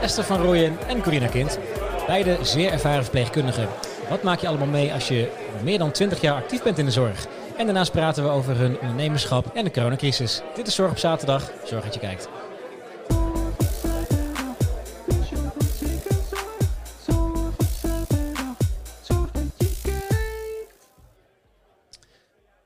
Esther van Rooyen en Corina Kind. Beide zeer ervaren verpleegkundigen. Wat maak je allemaal mee als je meer dan 20 jaar actief bent in de zorg? En daarnaast praten we over hun ondernemerschap en de coronacrisis. Dit is Zorg op Zaterdag. Zorg dat je kijkt.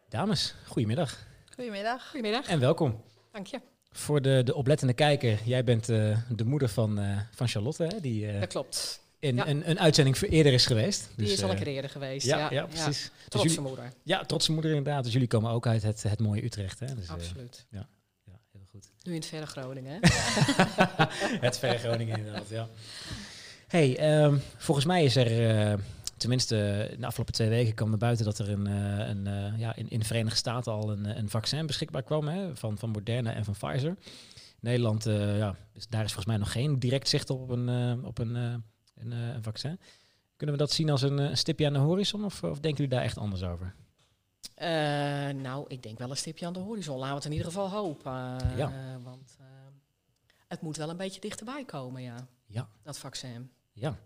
Dames, goedemiddag Goedemiddag. Goedemiddag. en welkom. Dank je. Voor de, de oplettende kijker, jij bent eh, de moeder van, eh, van Charlotte, hè, die eh, Dat klopt. in ja. een, een uitzending voor eerder is geweest. Die Dus, is al een keer eerder geweest. Ja, Ja, ja, precies. Dus Trotse jullie- moeder. Ja, trotse moeder inderdaad. Dus jullie komen ook uit het, het mooie Utrecht. Hè? Dus, Absoluut. ja, heel goed. Nu in het verre Groningen. Hè? het verre Groningen inderdaad, ja. Hey, ehm, volgens mij is er, tenminste in de afgelopen twee weken kwam naar buiten dat er een, eh, een, eh, ja, in, in de Verenigde Staten al een, eh, een vaccin beschikbaar kwam hè, van, van Moderna en van Pfizer. Nederland, eh, ja, dus daar is volgens mij nog geen direct zicht op een, eh, op een, eh, een, eh, een vaccin. Kunnen we dat zien als een, eh, een stipje aan de horizon of, of denken jullie daar echt anders over? Eh, nou, ik denk wel een stipje aan de horizon. Laten we het in ieder geval hopen. eh, Ja. want eh, het moet wel een beetje dichterbij komen, ja. Ja. Dat vaccin. Ja.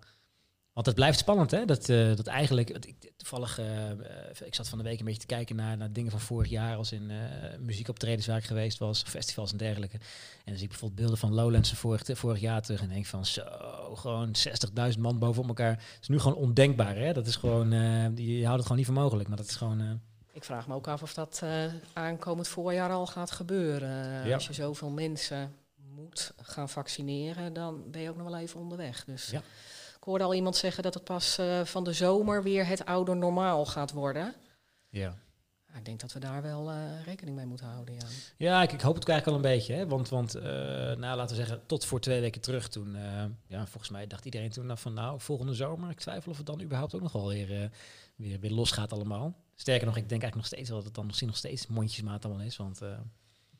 Want het blijft spannend, hè? Dat, eh, dat eigenlijk. ik, toevallig, eh, ik zat van de week een beetje te kijken naar, naar dingen van vorig jaar, als in eh muziekoptredens waar ik geweest was, festivals en dergelijke. En dan zie ik bijvoorbeeld beelden van Lowlands vorig, vorig jaar terug en denk van zo, gewoon 60.000 man bovenop elkaar. Dat is nu gewoon ondenkbaar, hè? Dat is gewoon, je, je houdt het gewoon niet voor mogelijk, maar dat is gewoon. Ik vraag me ook af of dat aankomend voorjaar al gaat gebeuren. Ja. Als je zoveel mensen moet gaan vaccineren, dan ben je ook nog wel even onderweg. Dus Ja. Hoorde al iemand zeggen dat het pas eh, van de zomer weer het oude normaal gaat worden. ja. Ik denk dat we daar wel eh, rekening mee moeten houden. Ja. Ja, ik, ik hoop het eigenlijk al een beetje. Hè? Want, want eh, nou, laten we zeggen, tot voor twee weken terug toen... ja, volgens mij dacht iedereen toen van... nou, volgende zomer, ik twijfel of het dan überhaupt ook nog wel weer, weer, weer los gaat allemaal. Sterker nog, ik denk eigenlijk nog steeds wel dat het dan misschien nog steeds mondjesmaat allemaal is. Want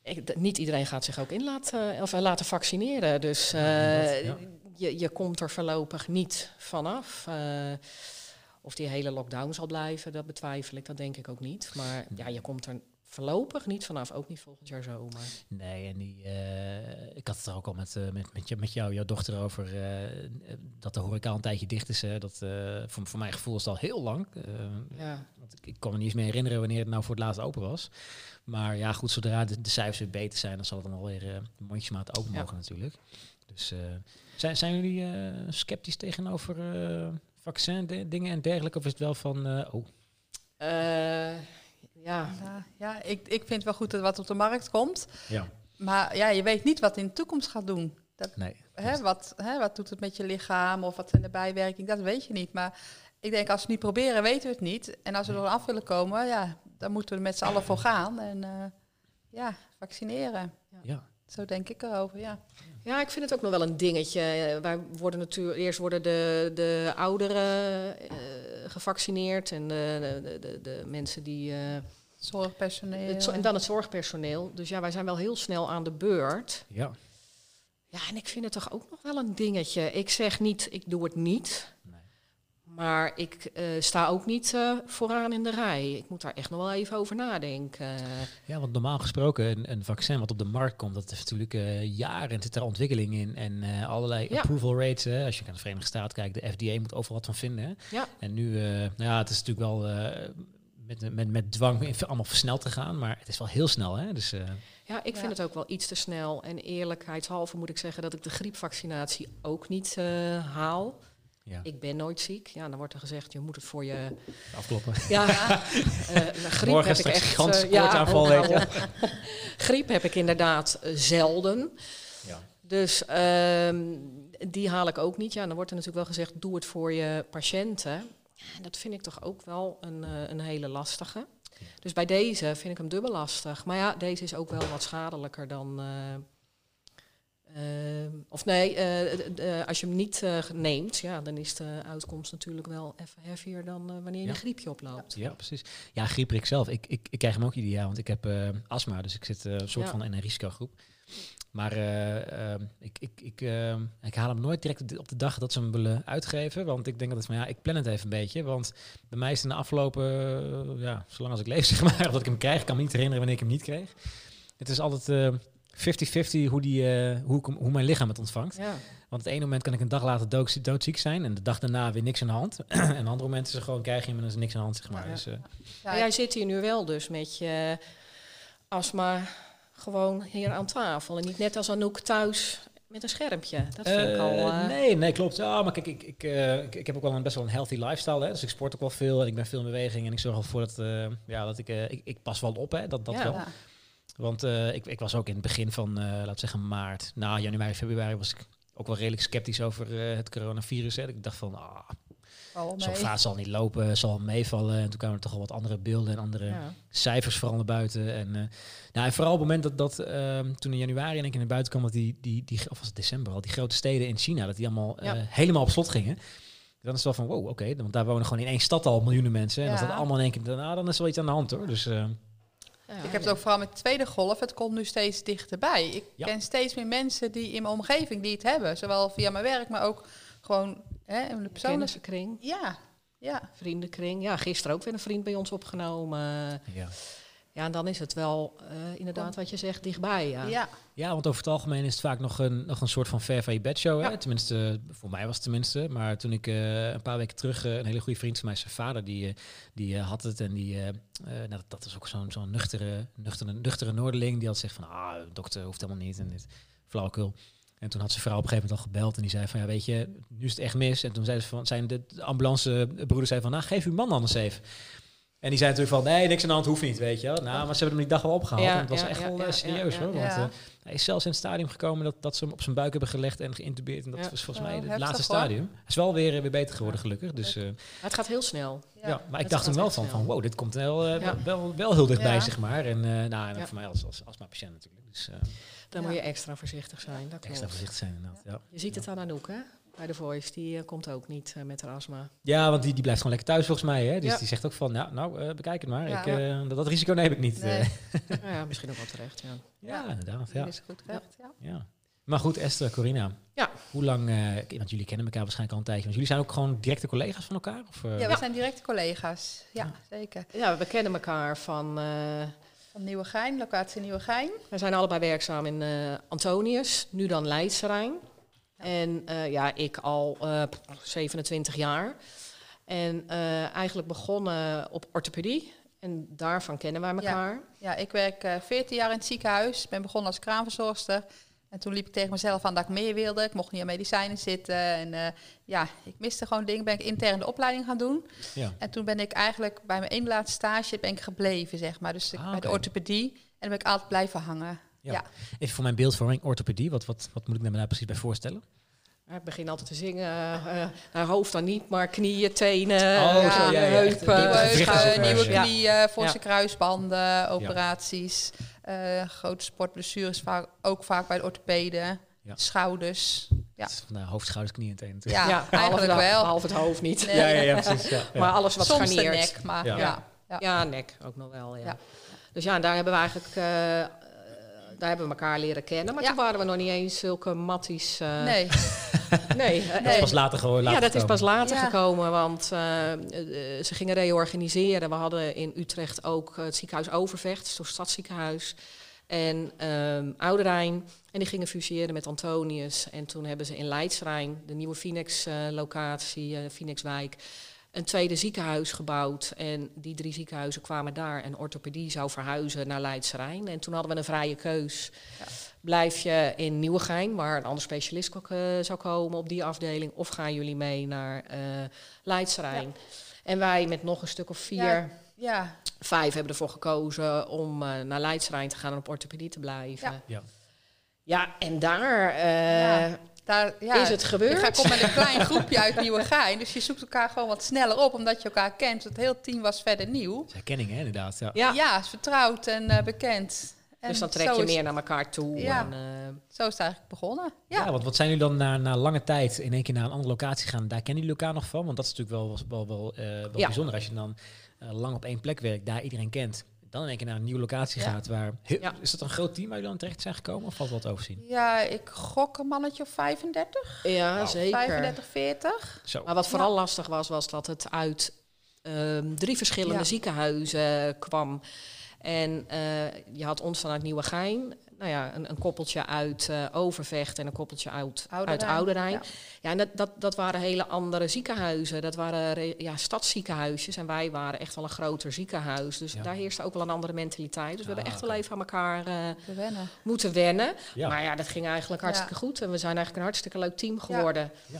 Ik, niet iedereen gaat zich ook in laten, of, eh, laten vaccineren. Dus Ja, eh, je, je komt er voorlopig niet vanaf. Eh, of die hele lockdown zal blijven, dat betwijfel ik. Dat denk ik ook niet. Maar ja, je komt er voorlopig niet vanaf. Ook niet volgend jaar zomer. nee, en die, eh, ik had het er ook al met, eh, met, met, je, met jou, jouw dochter over... eh, dat de horeca een tijdje dicht is. Hè? Dat, voor, voor mijn gevoel is het al heel lang. Ja. Want ik, ik kan me niet eens meer herinneren wanneer het nou voor het laatst open was. Maar ja, goed, zodra de, de cijfers weer beter zijn, dan zal het dan alweer mondjesmaat open Ja. mogen natuurlijk. Dus zijn, zijn jullie sceptisch tegenover vaccin de- dingen en dergelijke? Of is het wel van, oh, ja. Ja, ja ik, ik vind wel goed dat wat op de markt komt. ja, Maar ja, je weet niet wat in de toekomst gaat doen. Dat, nee. hè, wat, hè, wat doet het met je lichaam of wat zijn de bijwerkingen? Dat weet je niet. Maar ik denk, als we het niet proberen, weten we het niet. En als we er af willen komen, ja, dan moeten we er met z'n allen voor gaan. En eh, ja, vaccineren. Ja, Zo denk ik erover, ja. ja, ik vind het ook nog wel een dingetje. Eh, Wij worden natuurlijk eerst worden de, de ouderen eh, gevaccineerd en de, de, de, de mensen die. eh, Zorgpersoneel. het zo- en dan het zorgpersoneel. Dus ja, wij zijn wel heel snel aan de beurt. ja. Ja, en ik vind het toch ook nog wel een dingetje. Ik zeg niet, ik doe het niet. Nee. Maar ik eh, sta ook niet eh, vooraan in de rij. Ik moet daar echt nog wel even over nadenken. Ja, want normaal gesproken een, een vaccin wat op de markt komt, dat heeft natuurlijk eh, jaren zit er ontwikkeling in en eh, allerlei Ja. approval rates. Hè. Als je naar de Verenigde Staten kijkt, de FDA moet overal wat van vinden. Hè. Ja. En nu, eh, nou ja, het is natuurlijk wel eh, met, met, met dwang allemaal versneld te gaan, maar het is wel heel snel. Hè. Dus eh, Ja, ik vind Ja. het ook wel iets te snel. En eerlijkheidshalve moet ik zeggen dat ik de griepvaccinatie ook niet eh, haal. ja, Ik ben nooit ziek. Ja, dan wordt er gezegd, je moet het voor je... afkloppen. Ja, eh, griep Morgen heb ik echt... gigantische eh, ja, je. griep heb ik inderdaad zelden. Ja. Dus ehm, die haal ik ook niet. Ja, dan wordt er natuurlijk wel gezegd, doe het voor je patiënten. Ja, dat vind ik toch ook wel een, eh, een hele lastige. Dus bij deze vind ik hem dubbel lastig. Maar ja, deze is ook wel wat schadelijker dan... eh, ehm, of nee, eh, als je hem niet eh, neemt, ja, dan is de uitkomst natuurlijk wel even heavier dan eh, wanneer je Ja. een griepje oploopt. Ja, precies. Ja, griepprik zelf. Ik, ik, ik krijg hem ook ieder jaar, want ik heb eh, astma, dus ik zit eh, een soort Ja. van in een risicogroep. Maar eh, ehm, ik, ik, ik, ehm, ik haal hem nooit direct op de- dag dat ze hem willen uitgeven. Want ik denk dat het van ja, ik plan het even een beetje. Want bij mij is het in de afgelopen, eh, ja, zolang als ik leef, zeg maar, dat ik hem krijg, ik kan me niet herinneren wanneer ik hem niet kreeg. Het is altijd eh, 50-50 hoe, die, eh, hoe, ik hoe mijn lichaam het ontvangt. Ja. Want het ene moment kan ik een dag later dood, doodziek zijn en de dag daarna weer niks aan de hand. en een andere moment is er gewoon, krijg je hem en dan is er niks aan de hand, zeg maar. Ja. Dus, eh, Ja, jij zit hier nu wel dus met je astma gewoon hier aan tafel. En niet net als Anouk thuis met een schermpje. Dat vind ik al... Eh, eh, nee, nee, klopt. Ja, maar kijk, ik, ik, eh, ik, ik heb ook wel een best wel een healthy lifestyle. Hè? Dus ik sport ook wel veel en ik ben veel in beweging. En ik zorg ervoor dat, eh, ja, dat ik, eh, ik... Ik pas wel op, hè? Dat, dat Ja. wel. ja. Want eh, ik, ik was ook in het begin van, eh laten we zeggen, maart, na januari, februari, was ik ook wel redelijk sceptisch over eh, het coronavirus. Hè. Ik dacht van, ah, Zo mee. vaat zal niet lopen, zal meevallen. En toen kwamen er toch al wat andere beelden en andere ja. cijfers vooral naar buiten. En, eh, nou, en vooral op het moment dat, dat ehm, toen in januari en ik naar buiten kwam, dat die, die, die, of was het december al, die grote steden in China, dat die allemaal eh, helemaal op slot gingen. Dan is het wel van, wow, oké, want daar wonen gewoon in één stad al miljoenen mensen. En als dat allemaal in één keer, nou, dan is er wel iets aan de hand hoor. Dus eh, Ja, Ik heb het ook vooral met de tweede golf. Het komt nu steeds dichterbij. Ik Ja. ken steeds meer mensen die in mijn omgeving die het hebben. Zowel via mijn werk, maar ook gewoon hè, in de persoonlijke... Kennissenkring, Ja, ja. vriendenkring. Ja, gisteren ook weer een vriend bij ons opgenomen. ja. Ja, en dan is het wel eh, inderdaad wat je zegt, dichtbij. Ja. ja. Ja, want over het algemeen is het vaak nog een, nog een soort van ver van je bedshow. Hè? Ja. Tenminste, voor mij was het tenminste. Maar toen ik eh, een paar weken terug, eh, een hele goede vriend van mij, zijn vader, die, die eh, had het. En die, eh, eh, nou, dat, dat was ook zo'n zo'n nuchtere, nuchtere, nuchtere Noorderling. Die had gezegd van, ah, dokter hoeft helemaal niet. En dit flauwekul. En toen had zijn vrouw op een gegeven moment al gebeld. En die zei van, ja, weet je, nu is het echt mis. En toen zei ze van, zijn de ambulancebroeder zei van, nou, geef uw man anders even. En die zei natuurlijk van, nee, niks aan de hand, hoeft niet, weet je wel. Nou, maar ze hebben hem die dag wel opgehaald. Ja, en het was ja, echt ja, wel eh, serieus hoor. Want eh, hij is zelfs in het stadium gekomen dat, dat ze hem op zijn buik hebben gelegd en geïntubeerd. En dat was volgens mij het laatste stadium. Hij is wel weer, weer beter geworden, gelukkig. Dus, eh, Maar het gaat heel snel. ja. maar ik dacht gaat wel van, snel. van, wow, dit komt wel, eh, wel, wel heel dichtbij, zeg maar. En eh nou, en voor mij als, als, als mijn patiënt natuurlijk. Dus eh, Dan Ja. moet je extra voorzichtig zijn. Dat extra klopt. voorzichtig zijn inderdaad. Ja. Je ziet het aan Anouk, hè? Bij de Voice. Die eh, komt ook niet eh, met haar astma. ja, want die, die blijft gewoon lekker thuis volgens mij. Hè? Dus Ja. die zegt ook van, ja, nou, eh, bekijk het maar. Ja. ik, eh, dat, dat risico neem ik niet. Nee. eh. Nou ja, misschien ook wel terecht, ja. ja, inderdaad. Ja. Is goed recht, ja. Ja. Maar goed, Esther, Corina. Ja. Hoe lang, eh, want jullie kennen elkaar waarschijnlijk al een tijdje. Want jullie zijn ook gewoon directe collega's van elkaar? Of, eh? Ja, we zijn directe collega's. Ja, Ja. zeker. Ja, we kennen elkaar van... eh, Van Nieuwegein, locatie Nieuwegein. we zijn allebei werkzaam in eh, Antonius, nu dan Leidsterrein. Ja. En eh, ja, ik al eh, 27 jaar. En eh, eigenlijk begonnen op orthopedie. En daarvan kennen wij elkaar. Ja, ik werk eh 14 jaar in het ziekenhuis. Ben begonnen als kraamverzorgster. En toen liep ik tegen mezelf aan dat ik meer wilde. Ik mocht niet aan medicijnen zitten. En eh, ja, ik miste gewoon dingen. Ben ik intern de opleiding gaan doen. Ja. En toen ben ik eigenlijk bij mijn ene laatste stage ben ik gebleven, zeg maar. Dus ik, Ah, bij de oké. orthopedie. En dan ben ik altijd blijven hangen. Ja. Ja. Even voor mijn beeldvorming, orthopedie. Wat, wat, wat moet ik me daar precies bij voorstellen? Ik begin altijd te zingen. eh nou, hoofd dan niet, maar knieën, tenen, Oh, eh, zo, ja, ja, heupen. Nieuwe, Eh, heupen, nieuwe knieën, forse Ja. kruisbanden, operaties. eh, grote sportblessures, vaak, ook vaak bij de orthopeden. Ja. Schouders. Ja. Het is van, nou, hoofd, schouders, knieën en tenen. Ja, eigenlijk wel. behalve het hoofd niet. Nee. ja, ja, ja, precies. Ja, ja. Maar alles wat Soms nek, maar Ja. ja. ja. Ja, nek ook nog wel. Ja. Ja. Dus ja, en daar hebben we eigenlijk eh, eh, daar hebben we elkaar leren kennen. Maar Ja. toen waren we nog niet eens zulke matties. eh, Nee, nee. eh, Dat is pas later gewoon. ja, later dat is pas later Ja. gekomen, want eh, eh, ze gingen reorganiseren. We hadden in Utrecht ook het ziekenhuis Overvecht, het stadsziekenhuis, en ehm Ouderijn. En die gingen fuseren met Antonius. En toen hebben ze in Leidsrijn, de nieuwe Phoenix-locatie, eh Phoenixwijk, een tweede ziekenhuis gebouwd. En die drie ziekenhuizen kwamen daar. En orthopedie zou verhuizen naar Leidsrijn. En toen hadden we een vrije keus. Ja. Blijf je in Nieuwegein, waar een ander specialist ook, eh, zou komen op die afdeling? Of gaan jullie mee naar eh Leidsrijn? En wij met nog een stuk of vier, Ja. ja. vijf hebben ervoor gekozen om eh, naar Leidsrijn te gaan en op orthopedie te blijven. Ja. Ja. Ja, en daar eh. Daar, ja, is het gebeurd. Ik ga kom met een klein groepje uit Nieuwegein. Dus je zoekt elkaar gewoon wat sneller op, omdat je elkaar kent. Het hele team was verder nieuw. Dat is herkenning, hè, inderdaad. Ja. Ja, Ja, is vertrouwd en eh, bekend. En dus dan trek je meer naar elkaar toe. Ja. En, eh, Zo is het eigenlijk begonnen. Ja. Ja, want wat zijn jullie dan na, na lange tijd in één keer naar een andere locatie gaan? Daar kennen jullie elkaar nog van? Want dat is natuurlijk wel, wel, wel, eh, wel Ja. bijzonder als je dan lang op één plek werkt, daar iedereen kent. Dan in één keer naar een nieuwe locatie Ja. gaat. Waar, heel- Ja. Is dat een groot team waar jullie dan terecht zijn gekomen? Of valt wat overzien? ja ik gok een mannetje of 35, ja, zeker. 35, 40. Zo. Maar wat vooral lastig was, was dat het uit ehm, drie verschillende Ja. ziekenhuizen kwam. En eh, je had ons vanuit Nieuwegein. Nou ja, een, een koppeltje uit uh, Overvecht en een koppeltje uit Ouderijn. uit Ouderijn. Ja. Ja, en dat, dat, dat waren hele andere ziekenhuizen. Dat waren re- ja, stadsziekenhuisjes. En wij waren echt wel een groter ziekenhuis. Dus Ja. daar heerste ook wel een andere mentaliteit. Dus we Ah, hebben echt wel even aan elkaar eh, wennen. moeten wennen. Ja. Maar ja, dat ging eigenlijk hartstikke goed. En we zijn eigenlijk een hartstikke leuk team geworden. Ja.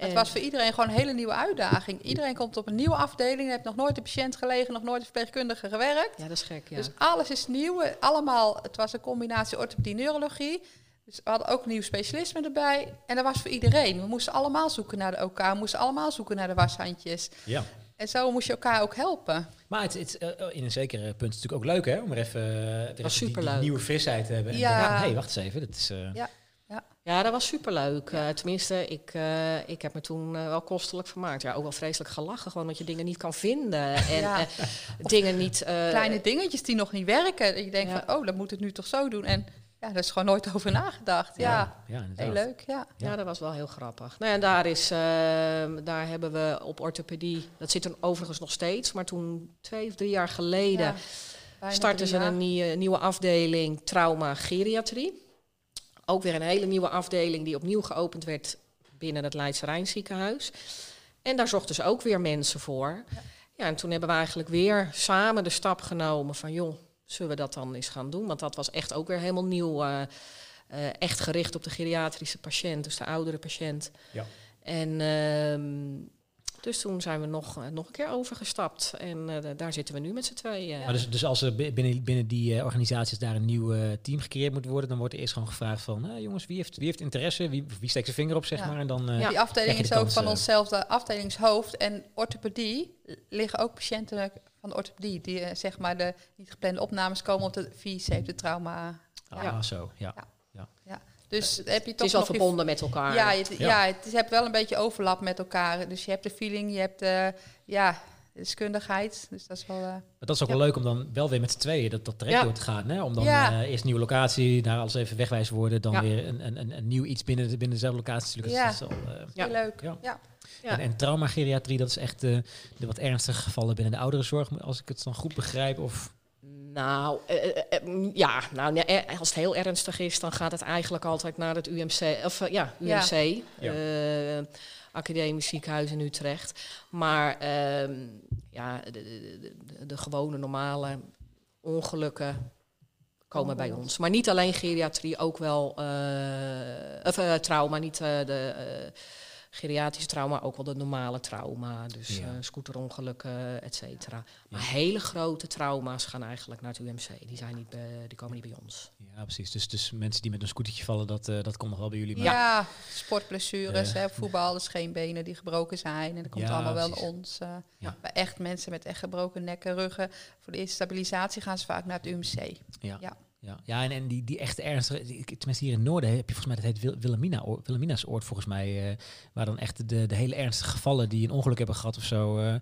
En- Het was voor iedereen gewoon een hele nieuwe uitdaging. Iedereen komt op een nieuwe afdeling, heeft nog nooit een patiënt gelegen, nog nooit een verpleegkundige gewerkt. ja, dat is gek, ja. Dus alles is nieuw. Allemaal, het was een combinatie orthopedie-neurologie. Dus we hadden ook nieuw specialisme erbij. En dat was voor iedereen. We moesten allemaal zoeken naar de OK, we moesten allemaal zoeken naar de washandjes. ja. En zo moest je elkaar ook helpen. Maar het is eh, in een zekere punt natuurlijk ook leuk, hè? Om er even, eh, weer even die- nieuwe frisheid te hebben. En Ja. denken, hey, wacht eens even. Dat is, eh, Ja. Ja, dat was superleuk. Eh tenminste, ik, eh, ik heb me toen eh, wel kostelijk vermaakt. Ja, ook wel vreselijk gelachen. Gewoon dat je dingen niet kan vinden. En Ja. eh, dingen niet... eh, Kleine dingetjes die nog niet werken. Dat je denkt Ja. van, oh, dat moet het nu toch zo doen. En ja, daar is gewoon nooit over nagedacht. Ja, ja, heel leuk. Ja. Ja, dat was wel heel grappig. Nou, en daar, is, ehm, daar hebben we op orthopedie, dat zit er overigens nog steeds, maar toen twee of drie jaar geleden startten ze een nieuwe, nieuwe afdeling trauma-geriatrie. Ook weer een hele nieuwe afdeling die opnieuw geopend werd binnen het Leidse Rijnziekenhuis. En daar zochten ze ook weer mensen voor. Ja. Ja. en toen hebben we eigenlijk weer samen de stap genomen van... joh, zullen we dat dan eens gaan doen? Want dat was echt ook weer helemaal nieuw. eh, eh, echt gericht op de geriatrische patiënt, dus de oudere patiënt. Ja. En ehm, dus toen zijn we nog, eh, nog een keer overgestapt. En eh, daar zitten we nu met z'n tweeën. Maar dus, dus als er bi- binnen, binnen die eh, organisaties daar een nieuw eh, team gecreëerd moet worden, dan wordt er eerst gewoon gevraagd van, nou, jongens, wie heeft, wie heeft interesse? Wie, wie steekt zijn vinger op, zeg Ja. maar? En dan, eh, Ja. Die afdeling is de ook kans, van eh, onszelfde afdelingshoofd. En orthopedie liggen ook patiënten van de orthopedie. Die zeg maar de niet geplande opnames komen op de VC, de trauma. ah, Ja. zo, ja. Dus heb je toch het is wel verbonden met elkaar. Ja, je, Ja. ja. het is, je hebt wel een beetje overlap met elkaar. Dus je hebt de feeling, je hebt de ja, deskundigheid. Dus dat is wel... eh, Maar dat is ook wel leuk om dan wel weer met z'n tweeën dat, dat traject Ja. door te gaan. Hè? Om dan Ja. eh, eerst een nieuwe locatie, daar alles even wegwijs worden. Dan Ja. weer een, een, een, een nieuw iets binnen, de, binnen dezelfde locatie. natuurlijk. Ja. Dat is al, eh, Ja. heel leuk. Ja. Ja. Ja. En, en traumageriatrie, dat is echt eh, de wat ernstige gevallen binnen de ouderenzorg. Als ik het dan goed begrijp. Of, Nou, eh, eh, eh, ja, nou, nee, als het heel ernstig is, dan gaat het eigenlijk altijd naar het UMC. Of ja. UMC, Ja. eh, Academisch Ziekenhuis in Utrecht. Maar ehm, ja, de, de, de, de gewone normale ongelukken komen bij ons. Maar niet alleen geriatrie, ook wel eh, of, trauma, niet eh, de geriatrische trauma, ook wel de normale trauma. Dus Ja. eh, scooterongelukken, et cetera. Maar hele grote trauma's gaan eigenlijk naar het UMC. Die, zijn niet bij- die komen niet bij ons. ja, precies. Dus, dus mensen die met een scootertje vallen, dat, eh, dat komt nog wel bij jullie. Maar Ja, sportblessures, hè, voetbal, scheenbenen die gebroken zijn. En dat komt Ja, allemaal wel precies. naar ons. eh. Ja. Maar echt mensen met echt gebroken nekken, ruggen. Voor de eerste stabilisatie gaan ze vaak naar het UMC. Ja, Ja. ja. en, en die, die echte ernstige, die- tenminste hier in het Noorden heb je volgens mij, dat heet Wil- Wilhelmina, oor- Wilhelmina's oord volgens mij, eh, waar dan echt de, de hele ernstige gevallen die een ongeluk hebben gehad of zo. eh,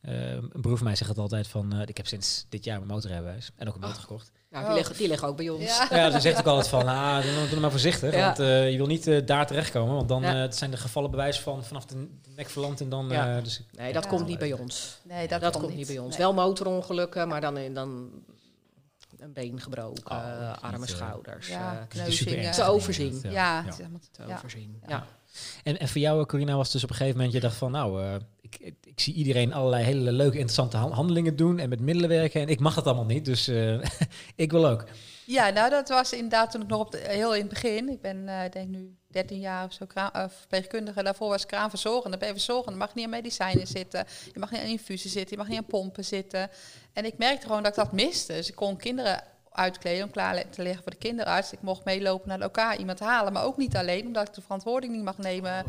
eh, een broer van mij zegt het altijd van, eh, ik heb sinds dit jaar mijn motorrijbewijs en ook een motor Oh. gekocht. Nou, die, Oh. liggen, die liggen ook bij ons. Ja. Ja, dan zegt ook altijd van, ah, doe, doe maar voorzichtig, Ja. want eh, je wil niet daar terechtkomen, want dan Ja. eh, het zijn de gevallen bewijs van vanaf de nek verlamd en dan, eh, dus Nee, dat Ja. komt niet bij ons. Nee, Dat, dat, komt niet bij ons. Nee. Wel motorongelukken, maar dan, in- dan een been gebroken, Oh, niet, eh, schouders. Ja, eh, Dus kneuzingen. ernstig, Te overzien. Ja, te ja. overzien. Ja. Ja. En, en voor jou, Corina, was het dus op een gegeven moment, je dacht van, nou, eh, ik, ik, ik zie iedereen allerlei hele leuke, interessante han- handelingen doen en met middelen werken en ik mag dat allemaal niet, dus eh, ik wil ook. Ja, nou dat was inderdaad toen ik nog op de, heel in het begin. Ik ben eh, ik denk nu 13 jaar of zo kraan, verpleegkundige. Daarvoor was kraanverzorgende. Ben je mag niet aan medicijnen zitten. Je mag niet aan infusen zitten. Je mag niet aan pompen zitten. En ik merkte gewoon dat ik dat miste. Dus ik kon kinderen uitkleden om klaar te liggen voor de kinderarts. Ik mocht meelopen naar OK, iemand halen. Maar ook niet alleen, omdat ik de verantwoording niet mag nemen.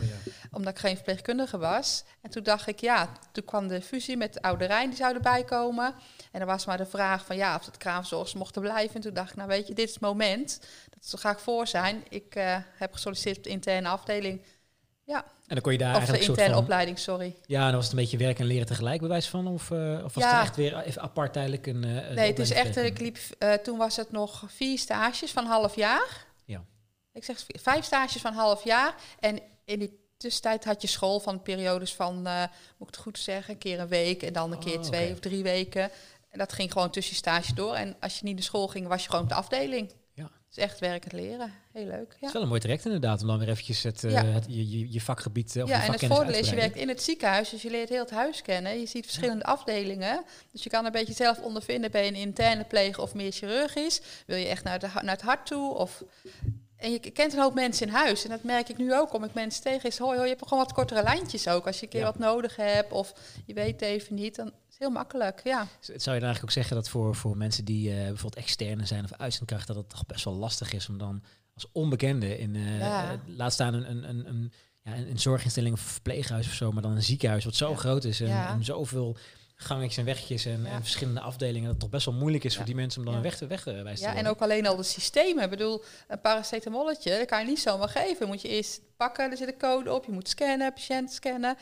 Omdat ik geen verpleegkundige was. En toen dacht ik, ja, toen kwam de fusie met de Oude Rijn. Die zou erbij komen. En er was maar de vraag van ja, of het kraamverzorgers mochten blijven. En toen dacht ik, nou weet je, dit is het moment. Dat ga ik voor zijn. Ik eh, heb gesolliciteerd op de interne afdeling. Ja, En dan kon je daar of eigenlijk een soort interne van... opleiding, sorry. Ja, dan was het een beetje werken en leren tegelijk bewijs van? Of, eh, of was Ja. het echt weer even apart tijdelijk een... eh, een Nee, het is echt, ik liep, eh, toen was het nog vier stages van half jaar. Ja. Ik zeg vijf stages van half jaar. En in die tussentijd had je school van periodes van, moet ik het goed zeggen, een keer een week en dan een Oh, keer twee oké. of drie weken. En dat ging gewoon tussen je stage door. En als je niet naar school ging, was je gewoon op de afdeling. Is echt werkend leren. Heel leuk. Het Ja. is wel een mooi traject inderdaad, om dan weer eventjes het, eh, het, je, je, je vakgebied eh, of Ja, je en het voordeel is, je werkt in het ziekenhuis, dus je leert heel het huis kennen. Je ziet verschillende afdelingen. Dus je kan een beetje zelf ondervinden, ben je een interne pleeg of meer chirurgisch? Wil je echt naar, de, naar het hart toe? Of... En je kent een hoop mensen in huis. En dat merk ik nu ook, kom ik mensen tegen. Is, hoi, hoi, je hebt gewoon wat kortere lijntjes ook. Als je een keer wat nodig hebt of je weet even niet, dan heel makkelijk. Ja, Zou je dan eigenlijk ook zeggen dat voor, voor mensen die eh, bijvoorbeeld externe zijn of uitzendkrachten, dat het toch best wel lastig is om dan als onbekende in, eh, Ja. eh, laat staan een, een, een, een, ja, een, zorginstelling of verpleeghuis of zo, maar dan een ziekenhuis wat zo Ja. groot is en, en zoveel gangetjes en wegjes en, Ja. en verschillende afdelingen, dat het toch best wel moeilijk is Ja. voor die mensen om dan Ja. een weg te weg te wijzen. ja en ook alleen al de systemen. Ik bedoel, een paracetamolletje, dat kan je niet zomaar geven. Moet je eerst pakken, er zit een code op. Je moet scannen, patiënt scannen.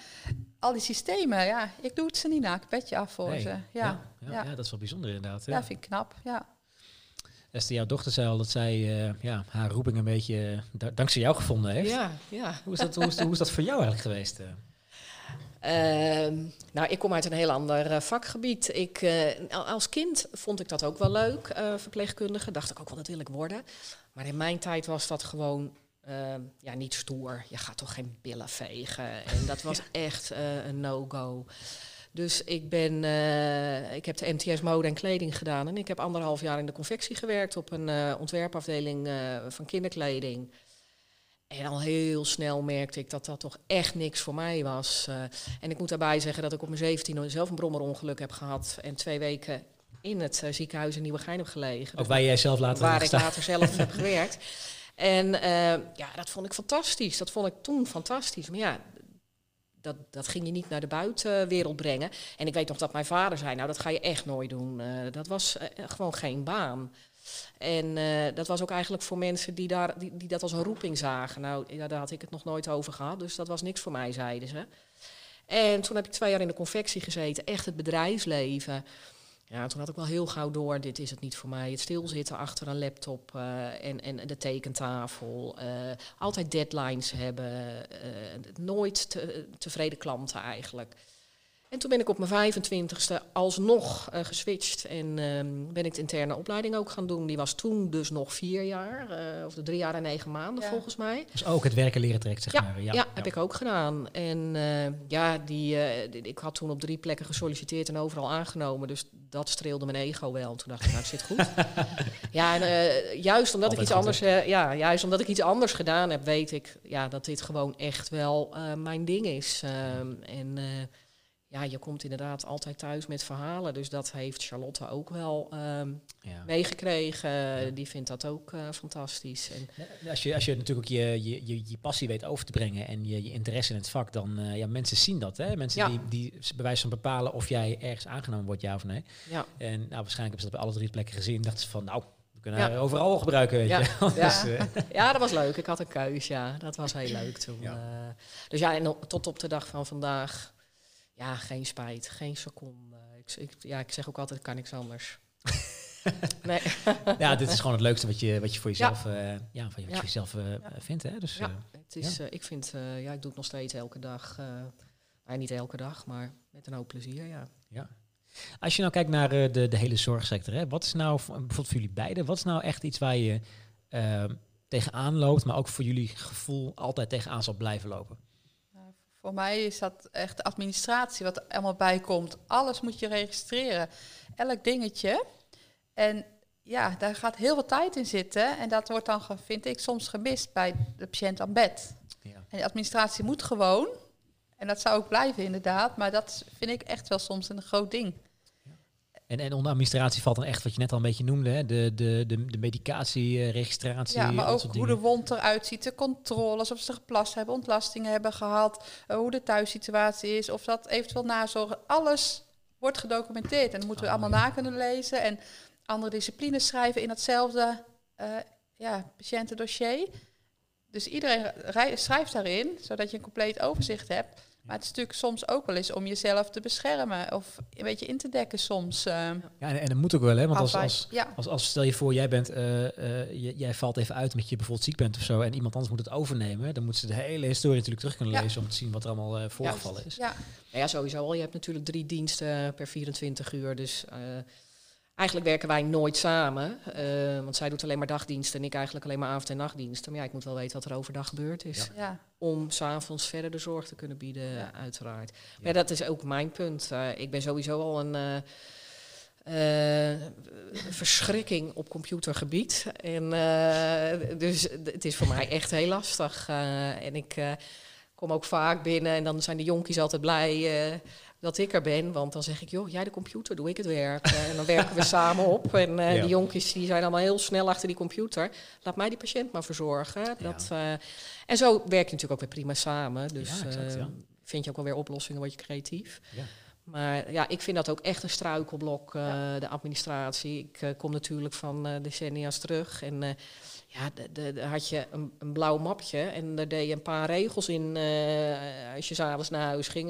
Al die systemen, ja, ik doe het ze niet na. Ik petje af voor Nee. ze. Ja, ja, ja, ja. ja, dat is wel bijzonder inderdaad. ja. Ja. vind ik knap. Ja. Esther, jouw dochter zei al dat zij eh, ja, haar roeping een beetje eh, da- dankzij jou gevonden heeft. Ja, ja. Hoe, is dat, hoe, is, hoe is dat voor jou eigenlijk geweest? eh? Ehm, nou, ik kom uit een heel ander vakgebied. Ik, eh, al- als kind vond ik dat ook wel leuk, eh, verpleegkundige. Dacht ik ook wel, dat wil ik worden. Maar in mijn tijd was dat gewoon ehm, ja, niet stoer. Je gaat toch geen billen vegen. En dat was echt eh, een no-go. Dus ik, ben, eh, ik heb de MTS mode en kleding gedaan. En ik heb anderhalf jaar in de confectie gewerkt op een eh, ontwerpafdeling van kinderkleding. En al heel snel merkte ik dat dat toch echt niks voor mij was. En ik moet daarbij zeggen dat ik op mijn 17 zelf een brommerongeluk heb gehad. En twee weken in het ziekenhuis in Nieuwegein heb gelegen. Ook waar jij zelf later waar ik later zelf heb gewerkt. En eh, ja, dat vond ik fantastisch. Dat vond ik toen fantastisch. Maar ja, dat, dat ging je niet naar de buitenwereld brengen. En ik weet nog dat mijn vader zei, nou dat ga je echt nooit doen. Eh, dat was eh, gewoon geen baan. En dat was ook eigenlijk voor mensen die, daar, die, die dat als een roeping zagen. Nou, ja, daar had ik het nog nooit over gehad, dus dat was niks voor mij, zeiden ze. En toen heb ik twee jaar in de confectie gezeten, echt het bedrijfsleven. Ja, toen had ik wel heel gauw door, dit is het niet voor mij. Het stilzitten achter een laptop eh, en, en de tekentafel. eh, altijd deadlines hebben. eh, nooit te- tevreden klanten eigenlijk. En toen ben ik op mijn 25ste alsnog eh, geswitcht. En ehm, ben ik de interne opleiding ook gaan doen. Die was toen dus nog vier jaar. eh, of de drie jaar en negen maanden Ja. volgens mij. Dus ook het werken leren trekt, zeg Ja, maar. ja, heb ik ook gedaan. En eh, ja, die, eh, die- ik had toen op drie plekken gesolliciteerd en overal aangenomen. Dus dat streelde mijn ego wel. Toen dacht ik, nou, het zit goed. ja, en eh, juist omdat ik iets anders, eh, ja, juist omdat ik iets anders gedaan heb, weet ik ja, dat dit gewoon echt wel eh, mijn ding is. Ehm, en eh, ja, je komt inderdaad altijd thuis met verhalen. Dus dat heeft Charlotte ook wel ehm, Ja. meegekregen. Die vindt dat ook eh, fantastisch. En, Als je, als je natuurlijk ook je, je, je, je passie weet over te brengen en je, je interesse in het vak, dan uh, ja, mensen zien dat. Hè? Mensen Ja. die, die bij wijze van bepalen of jij ergens aangenomen wordt, ja of nee. ja. En nou, waarschijnlijk hebben ze dat bij alle drie plekken gezien. Dachten ze van, nou, we kunnen Ja. haar overal gebruiken, weet Ja. je. Ja. Dus, eh, Ja, dat was leuk. Ik had een keus, ja. Dat was heel leuk toen. Dus ja, en tot op de dag van vandaag, ja, geen spijt, geen seconde. Ik, ik, ja, ik zeg ook altijd, ik kan niks anders. nee. ja, dit is gewoon het leukste wat je, wat je voor Ja. jezelf, ja, wat je, wat je Ja. voor jezelf vindt. Hè? Dus, Ja, eh, het is, eh, ik vind, eh, ja, ik doe het nog steeds elke dag. nou, niet elke dag, maar met een hoop plezier, ja. Als je nou kijkt naar de, de hele zorgsector, hè, wat is nou, bijvoorbeeld voor jullie beiden, wat is nou echt iets waar je tegenaan loopt, maar ook voor jullie gevoel altijd tegenaan zal blijven lopen? Voor mij is dat echt de administratie wat er allemaal bij komt. Alles moet je registreren. Elk dingetje. En ja, daar gaat heel veel tijd in zitten. En dat wordt dan, vind ik, soms gemist bij de patiënt aan bed. Ja. En de administratie moet gewoon. En dat zou ook blijven inderdaad. Maar dat vind ik echt wel soms een groot ding. En, en onder administratie valt dan echt wat je net al een beetje noemde, hè? De, de, de, de medicatie, registratie, Ja, maar ook hoe de wond eruit ziet, de controles, of ze geplast hebben, ontlastingen hebben gehad, eh, hoe de thuissituatie is, of dat eventueel nazorgen. Alles wordt gedocumenteerd en dat moeten we Ah, allemaal ja. na kunnen lezen en andere disciplines schrijven in datzelfde eh, ja, patiëntendossier. Dus iedereen rij- schrijft daarin, zodat je een compleet overzicht hebt. Maar het is natuurlijk soms ook wel eens om jezelf te beschermen of een beetje in te dekken soms. eh, Ja, en, en dat moet ook wel, hè? Want als, als, ja, als, als stel je voor, jij bent, eh, eh, j- jij valt even uit met je bijvoorbeeld ziek bent of zo, en iemand anders moet het overnemen, dan moeten ze de hele historie natuurlijk terug kunnen Ja. lezen om te zien wat er allemaal voorgevallen is. ja, Nou ja, sowieso al. Je hebt natuurlijk drie diensten per 24 uur. Dus eh, Eigenlijk werken wij nooit samen, eh, want zij doet alleen maar dagdiensten en ik eigenlijk alleen maar avond- en nachtdiensten. Maar ja, ik moet wel weten wat er overdag gebeurd is. Ja. Ja. Om s'avonds verder de zorg te kunnen bieden, Ja. uiteraard. Maar dat is ook mijn punt. Eh, ik ben sowieso al een eh, verschrikking op computergebied. En, dus het is voor mij echt heel lastig. En ik kom ook vaak binnen en dan zijn de jonkies altijd blij dat ik er ben. Want dan zeg ik, joh, jij de computer, doe ik het werk. En dan werken we samen op. En eh Ja. die jonkies die zijn allemaal heel snel achter die computer. Laat mij die patiënt maar verzorgen. Dat, eh, en zo werk je natuurlijk ook weer prima samen. Dus Ja, exact, eh, vind je ook wel weer oplossingen, word je creatief. Maar ja, ik vind dat ook echt een struikelblok, de administratie. Ik kom natuurlijk van decennia's terug. En ja, de- had je een, een blauw mapje en daar deed je een paar regels in als je s'avonds naar huis ging.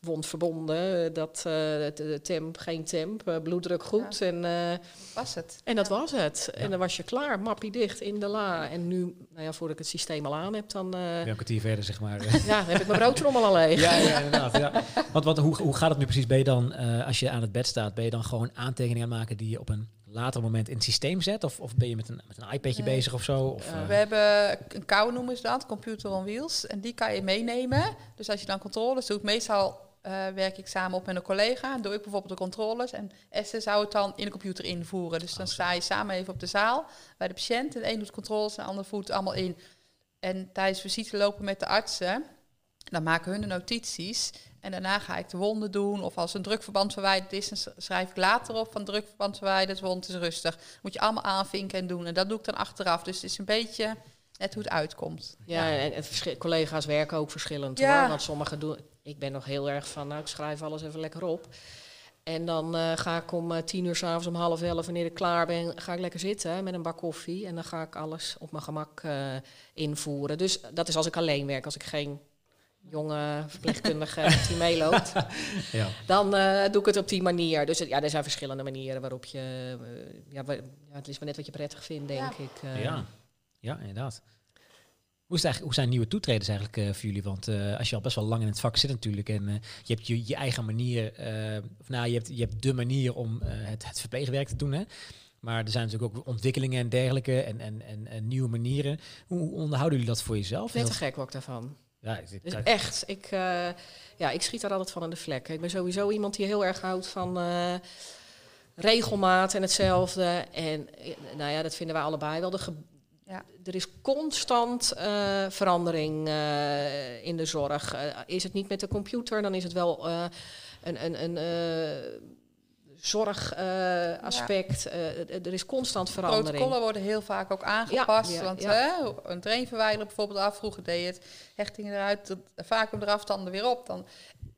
Wond verbonden, eh, dat eh, de, de temp, geen temp, eh, bloeddruk goed. En, eh, Was het. en dat Ja. was het. Ja. En dan was je klaar, mappie dicht in de la. En nu, nou ja, voordat ik het systeem al aan heb, dan, eh, Ja, een kwartier verder, zeg maar. ja, dan heb ik mijn broodtrommel al leeg. Ja, ja inderdaad. Ja. Want, want hoe, hoe gaat het nu precies? Ben je dan, eh, als je aan het bed staat, ben je dan gewoon aantekeningen aan het maken die je op een later moment in het systeem zet? Of, of ben je met een, met een iPadje Nee. bezig of zo? Of, eh, We hebben een kou noemen ze dat, computer on wheels. En die kan je meenemen. Dus als je dan controles doet, meestal werk ik samen op met een collega. Doe ik bijvoorbeeld de controles. En Esther zou het dan in de computer invoeren. Dus dan Oh, sta je samen even op de zaal bij de patiënt. En de een doet controles en de ander voert het allemaal in. En tijdens visite lopen met de artsen, dan maken hun de notities. En daarna ga ik de wonden doen. Of als een drukverband verwijderd is, dan schrijf ik later op van drukverband verwijderd, wond is rustig. Moet je allemaal aanvinken en doen. En dat doe ik dan achteraf. Dus het is een beetje net hoe het uitkomt. Ja, en collega's werken ook verschillend Ja. hoor. Want sommigen doen. Ik ben nog heel erg van, nou, ik schrijf alles even lekker op. En dan eh, ga ik om eh, tien uur s'avonds om half elf, wanneer ik klaar ben, ga ik lekker zitten met een bak koffie. En dan ga ik alles op mijn gemak eh, invoeren. Dus dat is als ik alleen werk. Als ik geen jonge verpleegkundige heb die meeloopt, ja. dan eh, doe ik het op die manier. Dus ja, er zijn verschillende manieren waarop je... ja, het is maar net wat je prettig vindt, denk Ja. ik. ja. Ja, inderdaad. Hoe, is het eigenlijk, hoe zijn nieuwe toetreders eigenlijk eh, voor jullie? Want eh, als je al best wel lang in het vak zit natuurlijk en eh, je hebt je, je eigen manier, of nou, je hebt, je hebt de manier om het, het verpleegwerk te doen, hè? Maar er zijn natuurlijk ook ontwikkelingen en dergelijke en, en, en, en nieuwe manieren. Hoe, onderhouden jullie dat voor jezelf? Net te gek ik daarvan. ja, ik, Dus echt, ik, ja, ik schiet daar altijd van in de vlek. Ik ben sowieso iemand die heel erg houdt van regelmaat en hetzelfde. En nou ja, dat vinden wij allebei wel. De Ja. Er is constant eh, verandering eh, in de zorg. Eh, is het niet met de computer, dan is het wel een, een, een zorgaspect. Er is constant verandering. Protocollen worden heel vaak ook aangepast. Ja, want. Hè, een drainverwijder bijvoorbeeld af, vroeger deed je het hechtingen eruit, de vacuüm eraf, dan er weer op. Dan.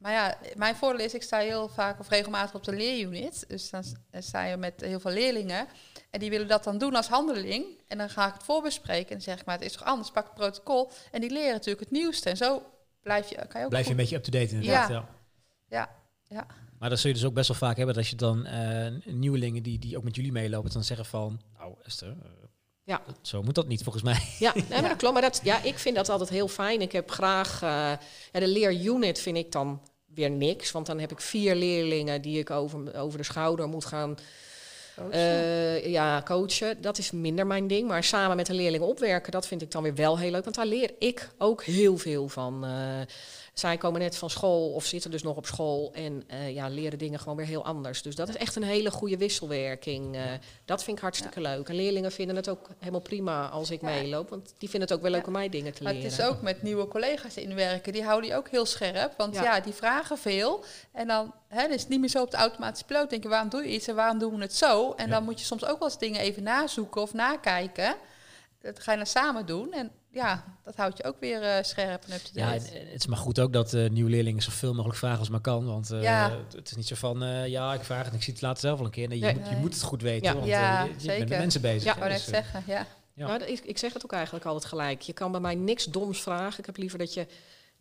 Maar ja, mijn voordeel is, ik sta heel vaak of regelmatig op de leerunit. Dus dan dan sta je met heel veel leerlingen. En die willen dat dan doen als handeling. En dan ga ik het voorbespreken. En dan zeg ik, maar het is toch anders, pak het protocol. En die leren natuurlijk het nieuwste. En zo blijf je, kan je ook Blijf je een beetje up-to-date inderdaad. Ja. Ja. Ja, ja. Maar dat zul je dus ook best wel vaak hebben dat je dan eh, nieuwelingen die, die ook met jullie meelopen, dan zeggen van, nou Esther, eh, Ja. dat- zo moet dat niet volgens mij. Ja, nee, maar dat klopt. Maar dat, ja, ik vind dat altijd heel fijn. Ik heb graag... eh, ja, de leerunit vind ik dan weer niks. Want dan heb ik vier leerlingen die ik over, over de schouder moet gaan Coachen. eh, ja, coachen. Dat is minder mijn ding. Maar samen met de leerlingen opwerken, dat vind ik dan weer wel heel leuk. Want daar leer ik ook heel veel van. Eh, zij komen net van school of zitten dus nog op school en eh, ja, leren dingen gewoon weer heel anders. Dus dat is echt een hele goede wisselwerking. Dat vind ik hartstikke leuk. En leerlingen vinden het ook helemaal prima als ik Ja. meeloop. Want die vinden het ook wel leuk Ja. om mij dingen te Maar leren. het is ook met nieuwe collega's inwerken. Die houden je ook heel scherp. Want ja, die vragen veel. En dan hè, dan is het niet meer zo op de automatische piloot. Denken, waarom doe je iets en waarom doen we het zo? En Ja. dan moet je soms ook wel eens dingen even nazoeken of nakijken. Dat ga je dan samen doen. En ja, dat houdt je ook weer eh, scherp en Ja, up-to-date. eh, het is maar goed ook dat eh, nieuwe leerlingen zoveel mogelijk vragen als maar kan. Want eh, Ja. het, is niet zo van, eh, ja, ik vraag het en ik zie het later zelf wel een keer. Nee, je, Nee. moet, je moet het goed weten, Ja. want Ja, eh, je, je bent met mensen bezig. Ja, ik dus, zeggen, ja. Ja. Nou, ik zeg het ook eigenlijk altijd gelijk. Je kan bij mij niks doms vragen. Ik heb liever dat je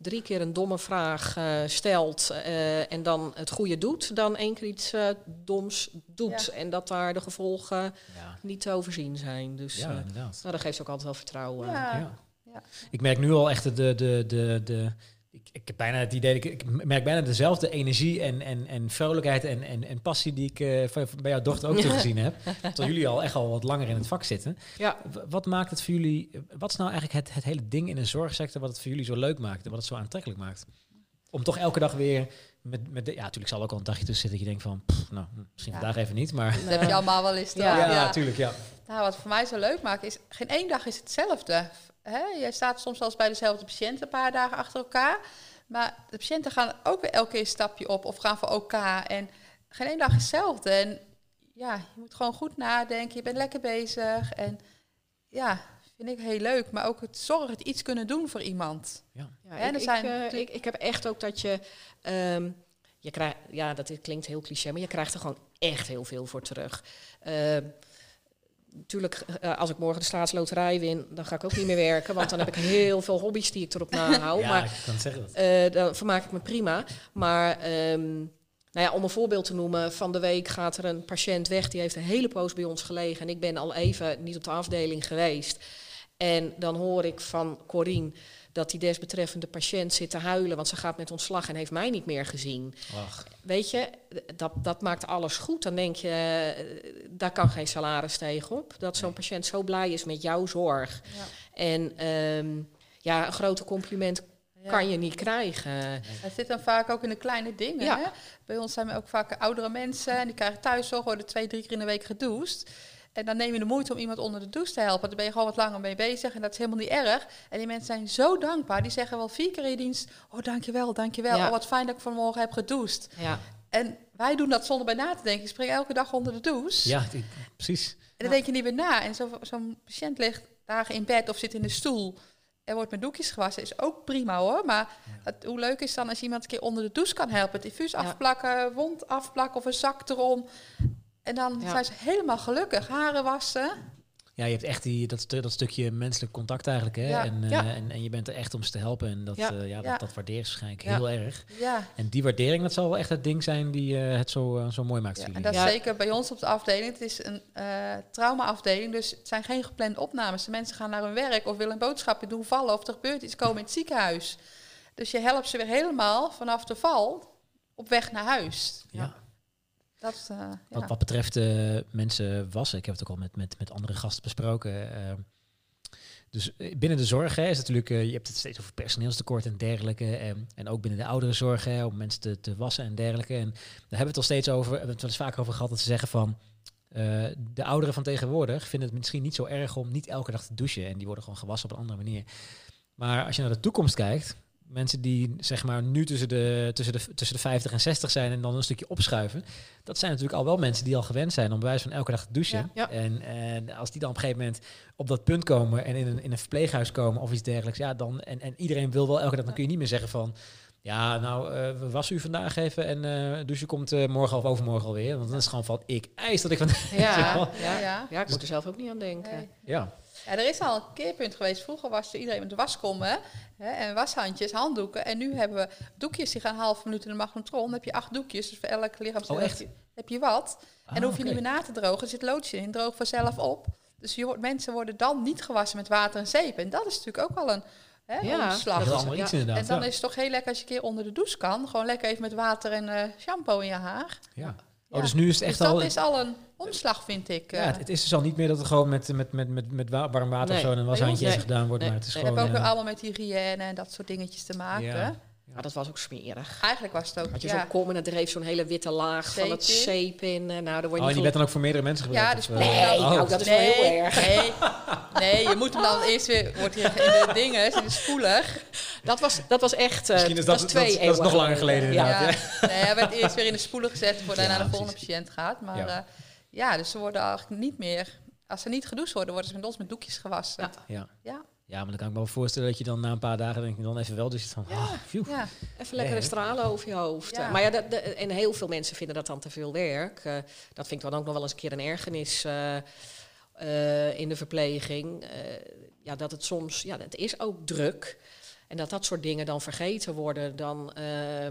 drie keer een domme vraag eh, stelt eh, en dan het goede doet, dan één keer iets eh, doms doet. Ja. En dat daar de gevolgen ja, niet te overzien zijn. Dus ja, inderdaad. nou, dat geeft ook altijd wel vertrouwen. Ja. Ja. Ja. Ik merk nu al echt de, de, de, de, ik, ik heb bijna het idee, ik, ik merk bijna dezelfde energie en, en, en vrolijkheid en, en, en passie die ik eh, van- bij jouw dochter ook teruggezien heb. Terwijl jullie al echt al wat langer in het vak zitten. Ja, Wat maakt het voor jullie, wat is nou eigenlijk het, het hele ding in de zorgsector wat het voor jullie zo leuk maakt en wat het zo aantrekkelijk maakt? Om toch elke dag weer met, met de, ja, natuurlijk zal ook al een dagje tussen zitten dat je denkt van, pff, nou, misschien Ja. vandaag even niet, maar... Dat heb je allemaal wel eens. toch? Ja. Ja, natuurlijk, ja. Nou, wat voor mij zo leuk maakt is, geen één dag is hetzelfde. Hè? Jij staat soms wel eens bij dezelfde patiënt een paar dagen achter elkaar. Maar de patiënten gaan ook weer elke keer een stapje op of gaan voor OK. En geen één dag hetzelfde. En ja, je moet gewoon goed nadenken. Je bent lekker bezig. En ja, vind ik heel leuk. Maar ook het zorgen, het iets kunnen doen voor iemand. Ja, Ja, ik, er zijn ik, eh, ik, ik heb echt ook dat je... ehm, je krijgt, ja, dat klinkt heel cliché, maar je krijgt er gewoon echt heel veel voor terug. Ehm, Natuurlijk, eh, als ik morgen de staatsloterij win, dan ga ik ook niet meer werken. Want dan heb ik heel veel hobby's die ik erop nahoud. ja, maar ik kan zeggen dat. eh, dan vermaak ik me prima. Maar ehm, nou ja, om een voorbeeld te noemen, van de week gaat er een patiënt weg. Die heeft een hele poos bij ons gelegen. En ik ben al even niet op de afdeling geweest. En dan hoor ik van Corine dat die desbetreffende patiënt zit te huilen, want ze gaat met ontslag en heeft mij niet meer gezien. Ach, Weet je, dat, dat maakt alles goed. Dan denk je, eh, daar kan geen salaris tegenop. Dat zo'n Nee. patiënt zo blij is met jouw zorg. Ja. En ehm, ja, een grote compliment Ja. kan je niet krijgen. Het zit dan vaak ook in de kleine dingen. Ja. Hè? Bij ons zijn we ook vaak oudere mensen en die krijgen thuiszorg, worden twee, drie keer in de week gedoucht. En dan neem je de moeite om iemand onder de douche te helpen. Daar ben je gewoon wat langer mee bezig en dat is helemaal niet erg. En die mensen zijn zo dankbaar. Die zeggen wel vier keer in je dienst, oh dankjewel, dankjewel. Ja. Oh wat fijn dat ik vanmorgen heb gedoucht. Ja, En wij doen dat zonder bij na te denken. Je springt elke dag onder de douche. ja, ik- precies. En dan denk je niet meer na. En zo- zo'n patiënt ligt dagen in bed of zit in de stoel. Er wordt met doekjes gewassen, is ook prima hoor. Maar het, hoe leuk is dan als iemand een keer onder de douche kan helpen? Het diffuus Ja. afplakken, wond afplakken of een zak erom. En dan Ja. zijn ze helemaal gelukkig. Haren wassen. Ja, je hebt echt die, dat, dat stukje menselijk contact eigenlijk. Hè? Ja. En, eh, Ja. en, en je bent er echt om ze te helpen. En dat, Ja. ja. ja, dat, Ja. dat waarderen ze waarschijnlijk Ja. heel erg. Ja. En die waardering, dat zal wel echt het ding zijn die eh, het zo, zo mooi maakt en dat is Ja. zeker bij ons op de afdeling. Het is een eh traumaafdeling, dus het zijn geen geplande opnames. De mensen gaan naar hun werk of willen een boodschapje doen vallen of er gebeurt iets, komen in het ziekenhuis. Dus je helpt ze weer helemaal vanaf de val op weg naar huis. Ja. Dat, eh. Wat, betreft eh, mensen wassen, ik heb het ook al met, met, met andere gasten besproken. eh, dus binnen de zorg hè, is natuurlijk, je hebt het steeds over personeelstekort en dergelijke. En, en ook binnen de oudere zorg, hè, om mensen te, te wassen en dergelijke. En daar hebben we het al steeds over, we hebben het wel eens vaker over gehad, dat ze zeggen van... de ouderen van tegenwoordig vinden het misschien niet zo erg om niet elke dag te douchen. En die worden gewoon gewassen op een andere manier. Maar als je naar de toekomst kijkt, mensen die zeg maar nu tussen de, tussen, de, tussen de 50 en 60 zijn en dan een stukje opschuiven, dat zijn natuurlijk al wel mensen die al gewend zijn om bij wijze van elke dag te douchen. Ja, ja. En, en als die dan op een gegeven moment op dat punt komen en in een, in een verpleeghuis komen of iets dergelijks, ja, dan, en, en iedereen wil wel elke dag, dan kun je niet meer zeggen van, ja, nou, eh, we wassen u vandaag even en eh douchen komt eh, morgen of overmorgen alweer. Want dan is het gewoon van, ik eis dat ik van... ja, Ja, ja. ja. ja, ik moet er zelf ook niet aan denken. Nee. ja, Ja, er is al een keerpunt geweest. Vroeger was er iedereen met de waskommen hè, en washandjes, handdoeken. En nu hebben we doekjes die gaan half minuut in de magnetron. Dan heb je acht doekjes, dus voor elk lichaamsdeel Oh, echt? heb, je, wat. en dan hoef je Ah, niet meer na te drogen. Er zit loodje in, droog vanzelf op. Dus je wordt, mensen worden dan niet gewassen met water en zeep. En dat is natuurlijk ook al een hè, Ja, omslag. Dat is ja. inderdaad. En dan ja. is het toch heel lekker als je een keer onder de douche kan. Gewoon lekker even met water en eh, shampoo in je haar. ja. Oh, dus nu is het Dus echt dat al... is al een omslag, vind ik. Ja, eh. het, is dus al niet meer dat het gewoon met, met, met, met, met wa- warm water of zo en een washandje nee. gedaan wordt. Nee. Maar het is gewoon... hebben ook eh, allemaal met hygiëne en dat soort dingetjes te maken. Ja. Ja, dat was ook smerig. Eigenlijk was het ook. Had je ja. zo'n kom en er dreef zo'n hele witte laag van het Zeep in. eh, Nou, daar word je Oh, die werd dan ook voor meerdere mensen Ja, gebruikt? dus of, eh, Nee, oh. nou, dat is wel heel erg. Nee, nee, je moet hem dan eerst weer, wordt hier in de dingen, in de spoeler. Dat was, dat was echt... eh, Misschien is dat- twee dat is- dat is eeuwen nog langer geleden, Ja. inderdaad. Ja, nee, hij werd eerst weer in de spoeler gezet voordat hij Ja, naar de precies. volgende patiënt gaat. Maar Ja. ja. ja, dus ze worden eigenlijk niet meer, als ze niet gedoucht worden, worden ze met ons met doekjes gewassen. Ja. Ja. Ja, ja, maar dan kan ik me wel voorstellen dat je dan na een paar dagen denk je dan even wel dus van, ah, ja. Even lekkere stralen over je hoofd. Ja. Maar ja, dat, de- en heel veel mensen vinden dat dan te veel werk. Eh, dat vind ik dan ook nog wel eens een keer een ergernis eh, eh, in de verpleging. Eh, ja, dat het soms, ja, het is ook druk. En dat dat soort dingen dan vergeten worden, dan eh,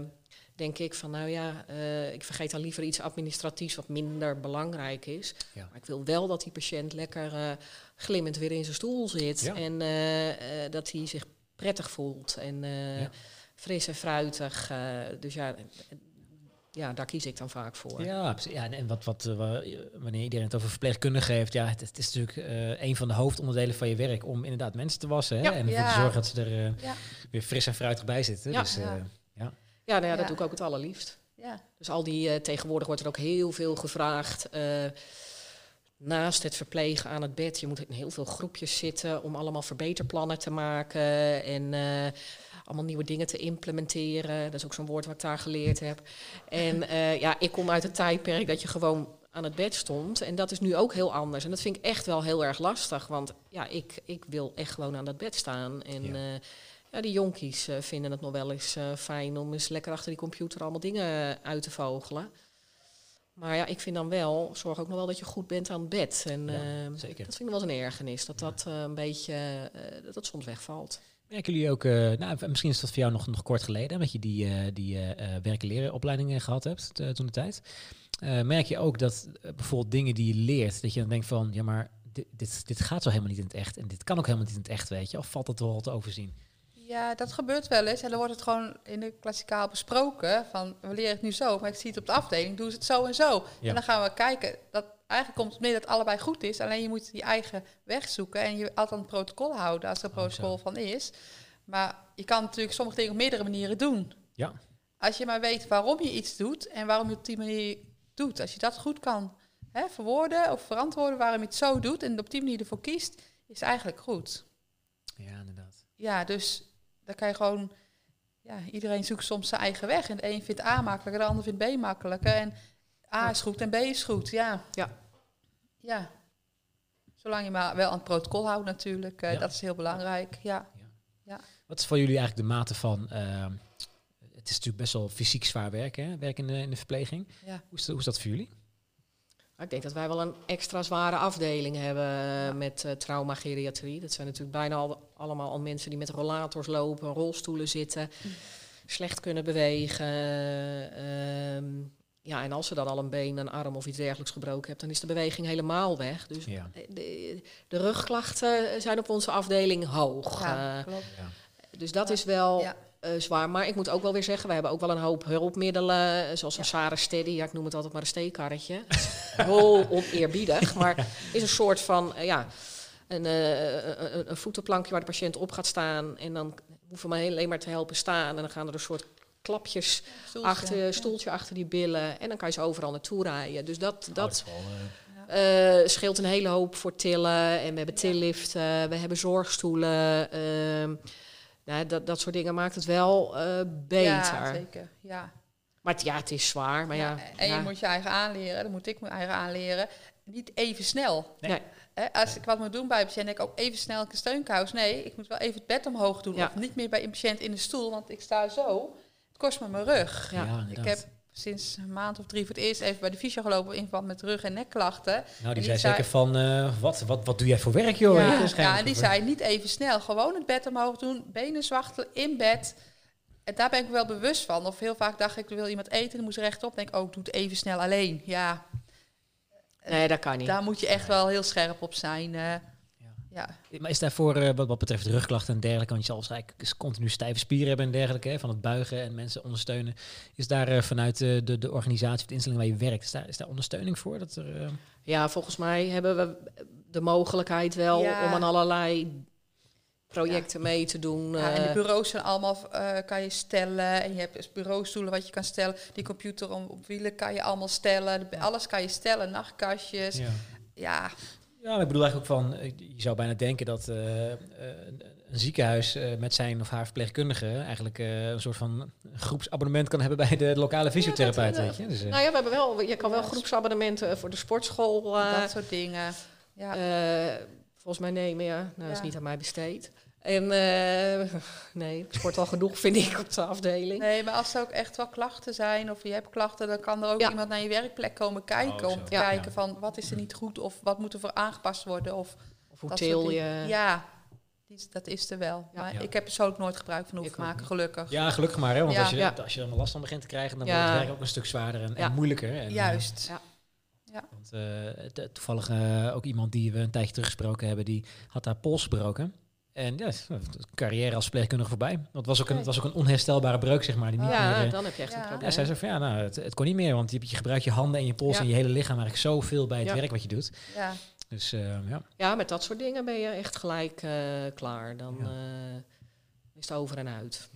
denk ik van, nou ja, eh, ik vergeet dan liever iets administratiefs wat minder belangrijk is. Ja. Maar ik wil wel dat die patiënt lekker eh, glimmend weer in zijn stoel zit. Ja. En eh, dat hij zich prettig voelt. En Ja. fris en fruitig. dus ja, ja, daar kies ik dan vaak voor. Ja, ja en- en wat, wat, wa- wanneer iedereen het over verpleegkundigen heeft, ja, het, het is natuurlijk een van de hoofdonderdelen van je werk om inderdaad mensen te wassen hè, Ja. en ervoor Ja. te zorgen dat ze er Ja. weer fris en fruitig bij zitten. Ja. Dus, Ja. ja. Ja, nou ja, dat doe ik ook het allerliefst. Ja. Dus al die, eh, tegenwoordig wordt er ook heel veel gevraagd. eh, naast het verplegen aan het bed, je moet in heel veel groepjes zitten om allemaal verbeterplannen te maken en eh, allemaal nieuwe dingen te implementeren. Dat is ook zo'n woord wat ik daar geleerd heb. En eh, ja, ik kom uit het tijdperk dat je gewoon aan het bed stond. En dat is nu ook heel anders. En dat vind ik echt wel heel erg lastig. Want ja, ik, ik wil echt gewoon aan dat bed staan. En Ja. Ja. die jonkies eh, vinden het nog wel eens eh, fijn om eens lekker achter die computer allemaal dingen uit te vogelen. Maar ja, ik vind dan wel, zorg ook nog wel dat je goed bent aan het bed. En Ja, eh, zeker. dat vind ik wel eens een ergernis, dat dat eh, een beetje, eh, dat dat soms wegvalt. Merken jullie ook, eh, nou, misschien is dat voor jou nog, nog kort geleden, dat je die, eh die eh eh, werken leren opleidingen gehad hebt eh, toen de tijd. Eh, merk je ook dat eh, bijvoorbeeld dingen die je leert, dat je dan denkt van, ja maar dit, dit, dit gaat zo helemaal niet in het echt en dit kan ook helemaal niet in het echt, weet je? Of valt dat wel te overzien? Ja, dat gebeurt wel eens. En dan wordt het gewoon in de klassikaal besproken. Van, we leren het nu zo, maar ik zie het op de afdeling, doen ze het zo en zo. Ja. En dan gaan we kijken. Dat, eigenlijk komt het mee dat allebei goed is. Alleen je moet je eigen weg zoeken en je altijd een protocol houden als er een Oh, protocol van is. Maar je kan natuurlijk sommige dingen op meerdere manieren doen. Ja. Als je maar weet waarom je iets doet en waarom je het op die manier doet. Als je dat goed kan hè, verwoorden of verantwoorden waarom je het zo doet en op die manier ervoor kiest, is eigenlijk goed. Ja, inderdaad. Ja, dus dan kan je gewoon... Ja, iedereen zoekt soms zijn eigen weg. En de een vindt A makkelijker, de ander vindt B makkelijker. En A is goed en B is goed, ja. Ja. Ja. Zolang je maar wel aan het protocol houdt natuurlijk. eh, Ja. Dat is heel belangrijk, ja. Wat is voor jullie eigenlijk de mate van, ehm, het is natuurlijk best wel fysiek zwaar werk, hè? werk in de, in de verpleging. ja. Hoe is, dat, hoe is dat voor jullie? Maar ik denk dat wij wel een extra zware afdeling hebben eh, met eh, trauma-geriatrie. Dat zijn natuurlijk bijna al, allemaal al mensen die met rollators lopen, rolstoelen zitten, slecht kunnen bewegen. ehm, ja, en als ze dan al een been, een arm of iets dergelijks gebroken hebben, dan is de beweging helemaal weg. Dus Ja. eh, de, de rugklachten zijn op onze afdeling hoog. Ja, Eh, klopt. dus dat Ja. is wel Eh, zwaar. Maar ik moet ook wel weer zeggen, we hebben ook wel een hoop hulpmiddelen. eh, Zoals een Ja. Sarah Steady. Ja, ik noem het altijd maar een steekkarretje. Heel oneerbiedig. Maar is een soort van, eh, ja, een, een, een voetenplankje waar de patiënt op gaat staan. En dan hoeven we alleen maar te helpen staan. En dan gaan er een soort klapjes Stoeltje, achter, ja. stoeltje achter die billen. En dan kan je ze overal naartoe rijden. Dus dat, Oh, dat scheelt een hele hoop voor tillen. En we hebben tilliften, we hebben zorgstoelen. ehm, nou, dat, dat soort dingen maakt het wel eh, beter. Ja, zeker. Ja. maar het, ja, het is zwaar. Maar ja, en je ja. moet je eigen aanleren, dan moet ik mijn eigen aanleren. Niet even snel. Nee. Als ik wat moet doen bij een patiënt, denk ik ook even snel een steunkous. Nee, ik moet wel even het bed omhoog doen. Ja. Of niet meer bij een patiënt in de stoel, want ik sta zo. Het kost me mijn rug. Ja, ja, Ik heb sinds een maand of drie voor het eerst even bij de fysio gelopen in verband met rug- en nekklachten. Nou, die die zei zei- zeker van, eh, wat, wat, wat doe jij voor werk, joh? ja, ja, en die zei niet even snel, gewoon het bed omhoog doen, benen zwachtelen in bed. En daar ben ik wel bewust van. Of heel vaak dacht ik, er wil iemand eten, dan moest rechtop. denk ik, oh, ik doe het even snel alleen. Ja, Nee, dat kan niet. daar moet je echt wel heel scherp op zijn. eh. Ja. Maar is daarvoor, eh, wat, wat betreft rugklachten en dergelijke, want je zal waarschijnlijk dus continu stijve spieren hebben en dergelijke, hè, van het buigen en mensen ondersteunen. Is daar eh, vanuit eh, de, de organisatie of de instelling waar je werkt, is daar, is daar ondersteuning voor? Dat er, eh, Ja, volgens mij hebben we de mogelijkheid wel Ja. om aan allerlei projecten mee te doen. Ja, en de bureaus zijn allemaal, eh, kan je stellen. En je hebt dus bureaustoelen wat je kan stellen. Die computer om, op wielen kan je allemaal stellen. Alles kan je stellen, nachtkastjes. Ja, ja. Ja, maar ik bedoel eigenlijk ook van, eh, je zou bijna denken dat eh, eh, een ziekenhuis eh, met zijn of haar verpleegkundige eigenlijk eh, een soort van groepsabonnement kan hebben bij de lokale fysiotherapeut, dat- weet je. Dus, nou ja, we hebben wel, je kan wel groepsabonnementen voor de sportschool eh, dat soort dingen. Ja. eh, volgens mij nemen. Ja, nou, dat is niet aan mij besteed. En eh, nee, ik sport al genoeg, vind ik, op de afdeling. Nee, maar als er ook echt wel klachten zijn of je hebt klachten, dan kan er ook Ja. iemand naar je werkplek komen kijken. Oh, om te Ja. kijken Ja. van wat is er niet goed of wat moet er voor aangepast worden. Of Of hoe soort je? dingen. Ja, dat is er wel. Ja. Maar Ja. ik heb persoonlijk nooit gebruik van hoeven maken, gelukkig. ja, gelukkig maar, hè, want Ja. als, je, Ja. als je er last van begint te krijgen, dan Ja. wordt het werk ook een stuk zwaarder en, en Ja. moeilijker. En, eh, Juist. Ja. Want eh, toevallig ook iemand die we een tijdje terug gesproken hebben, die had haar pols gebroken. En ja, de carrière als verpleegkundige voorbij. Want het was ook, een, was ook een onherstelbare breuk, zeg maar. Die niet meer, Ja, eh, dan heb je echt Ja. een ja, probleem. zij zei van ja, nou, het, het kon niet meer, want je, je gebruikt je handen en je pols Ja. en je hele lichaam eigenlijk zoveel bij het Ja. werk wat je doet. Ja. Dus eh, ja. Ja, met dat soort dingen ben je echt gelijk eh, klaar. Dan Ja. eh, is het over en uit.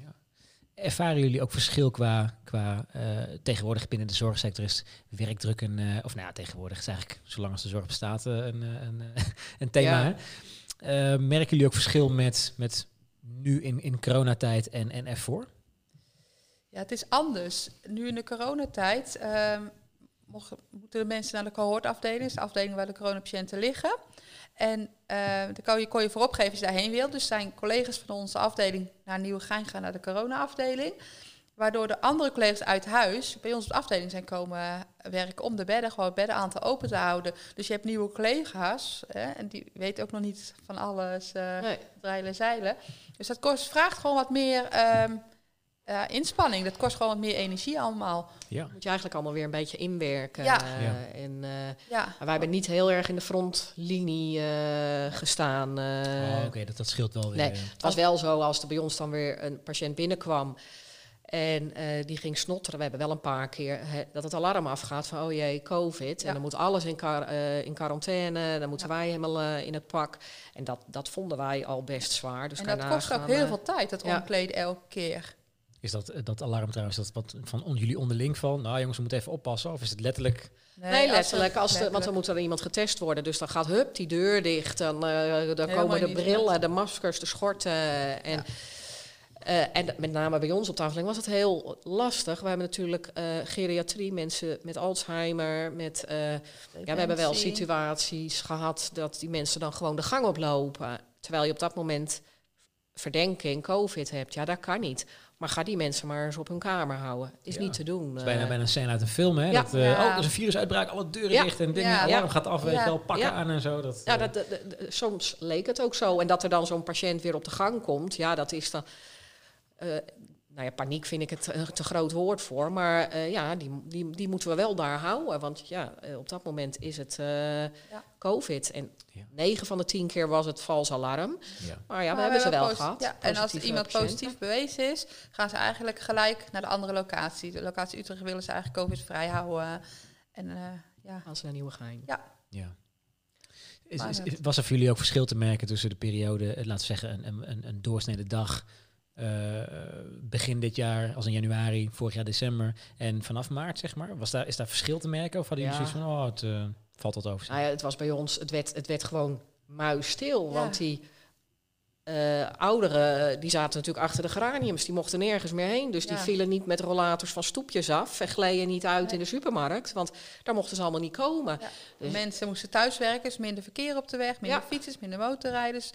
Ervaren jullie ook verschil qua, qua eh, tegenwoordig binnen de zorgsector is werkdruk een, eh, of nou ja, tegenwoordig is eigenlijk zolang als de zorg bestaat een, een, een thema. Ja. Hè? Eh, merken jullie ook verschil met, met nu in, in coronatijd en, en ervoor? Ja, het is anders. Nu in de coronatijd mochten, moeten de mensen naar de cohortafdeling, dus de afdeling waar de coronapatiënten liggen. En eh dan kon je, kon je voorop geven als je daarheen wil. Dus zijn collega's van onze afdeling naar Nieuwegein gaan naar de corona-afdeling. Waardoor de andere collega's uit huis bij ons op de afdeling zijn komen werken om de bedden, gewoon het beddenaantal open te houden. Dus je hebt nieuwe collega's hè, en die weten ook nog niet van alles. eh Nee. dreilen zeilen. Dus dat kost, vraagt gewoon wat meer ehm, ja, inspanning. Dat kost gewoon wat meer energie allemaal. Ja. Moet je eigenlijk allemaal weer een beetje inwerken. Ja. eh, Ja. En, eh, Ja, maar wij hebben niet heel erg in de frontlinie eh, gestaan. eh. Oh, Oké, dat, dat scheelt wel weer. nee, eh. Het was wel zo als er bij ons dan weer een patiënt binnenkwam. En eh, die ging snotteren. We hebben wel een paar keer hè, dat het alarm afgaat van oh jee, COVID. Ja. En dan moet alles in, quar- eh, in quarantaine. Dan moeten wij helemaal eh, in het pak. En dat, dat vonden wij al best zwaar. Dus en dat kost ook heel veel tijd, dat ja. omkleden elke keer. Is dat, dat alarm trouwens, dat wat van on, jullie onderling van, nou jongens, we moeten even oppassen? Of is het letterlijk, Nee, letterlijk. er- Als de, want dan moet er iemand getest worden. Dus dan gaat hup die deur dicht. Dan, eh dan komen de brillen, de maskers, de schorten. En, eh, en met name bij ons op de afdeling was het heel lastig. We hebben natuurlijk eh, geriatrie, mensen met Alzheimer. Met, eh, ja, we hebben wel situaties gehad dat die mensen dan gewoon de gang oplopen. Terwijl je op dat moment verdenking, COVID hebt. Ja, dat kan niet. Maar ga die mensen maar eens op hun kamer houden. Is Ja. niet te doen. het is bijna, bijna een scène uit een film, hè? Ja. Dat, eh, Ja. Oh, er is een virusuitbraak, alle deuren Ja. dicht en dingen, Ja. alarm gaat af, weet wel, pakken Ja. aan en zo. Dat, Ja, dat, dat- dat- soms leek het ook zo. En dat er dan zo'n patiënt weer op de gang komt, ja, dat is dan. Eh, nou ja, paniek vind ik het een te groot woord voor. Maar eh, ja, die, die, die moeten we wel daar houden. Want ja, eh, op dat moment is het eh, COVID. En Ja. 9 van de 10 keer was het vals alarm. ja. Maar ja, we Maar hebben ze wel gehad. Ja, en als iemand patiënten. positief bewezen is, gaan ze eigenlijk gelijk naar de andere locatie. De locatie Utrecht willen ze eigenlijk COVID-vrij houden. En eh, ja, Gaan ze naar Nieuwegein. Ja. Is, Maar is, was er voor jullie ook verschil te merken tussen de periode, laten we zeggen, een, een, een, een doorsnede dag, eh, begin dit jaar, als in januari, vorig jaar december, en vanaf maart, zeg maar? Was daar, is daar verschil te merken? Of hadden jullie Ja. zoiets van, oh, het eh, valt wat over? Nou ja, het was bij ons, het werd, het werd gewoon muisstil. Ja. Want die eh, ouderen, die zaten natuurlijk achter de geraniums. Die mochten nergens meer heen. Dus die vielen niet met rollators van stoepjes af. En gleden niet uit Nee. in de supermarkt. Want daar mochten ze allemaal niet komen. Ja. Dus- mensen moesten thuiswerken, dus minder verkeer op de weg, minder Ja. fietsers, minder motorrijders.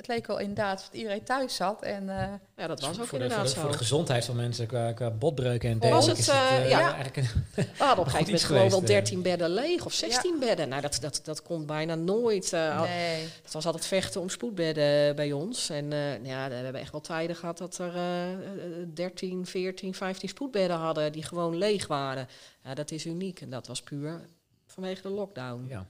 Het leek wel inderdaad dat iedereen thuis zat. En eh, Ja, dat was ook voor, de, voor, inderdaad de, voor de zo. gezondheid van mensen qua, qua botbreuken en Was dergelijke. het, is het, eh, eh, ja. eigenlijk een, We hadden op een gegeven moment gewoon wel geweest, eh. 13 bedden leeg. Of 16 bedden. Nou, dat, dat, dat komt bijna nooit. eh, nee. Het was altijd vechten om spoedbedden bij ons. En eh, nou ja, we hebben echt wel tijden gehad dat er eh, eh, 13, 14, 15 spoedbedden hadden die gewoon leeg waren. Ja, dat is uniek en dat was puur vanwege de lockdown. ja.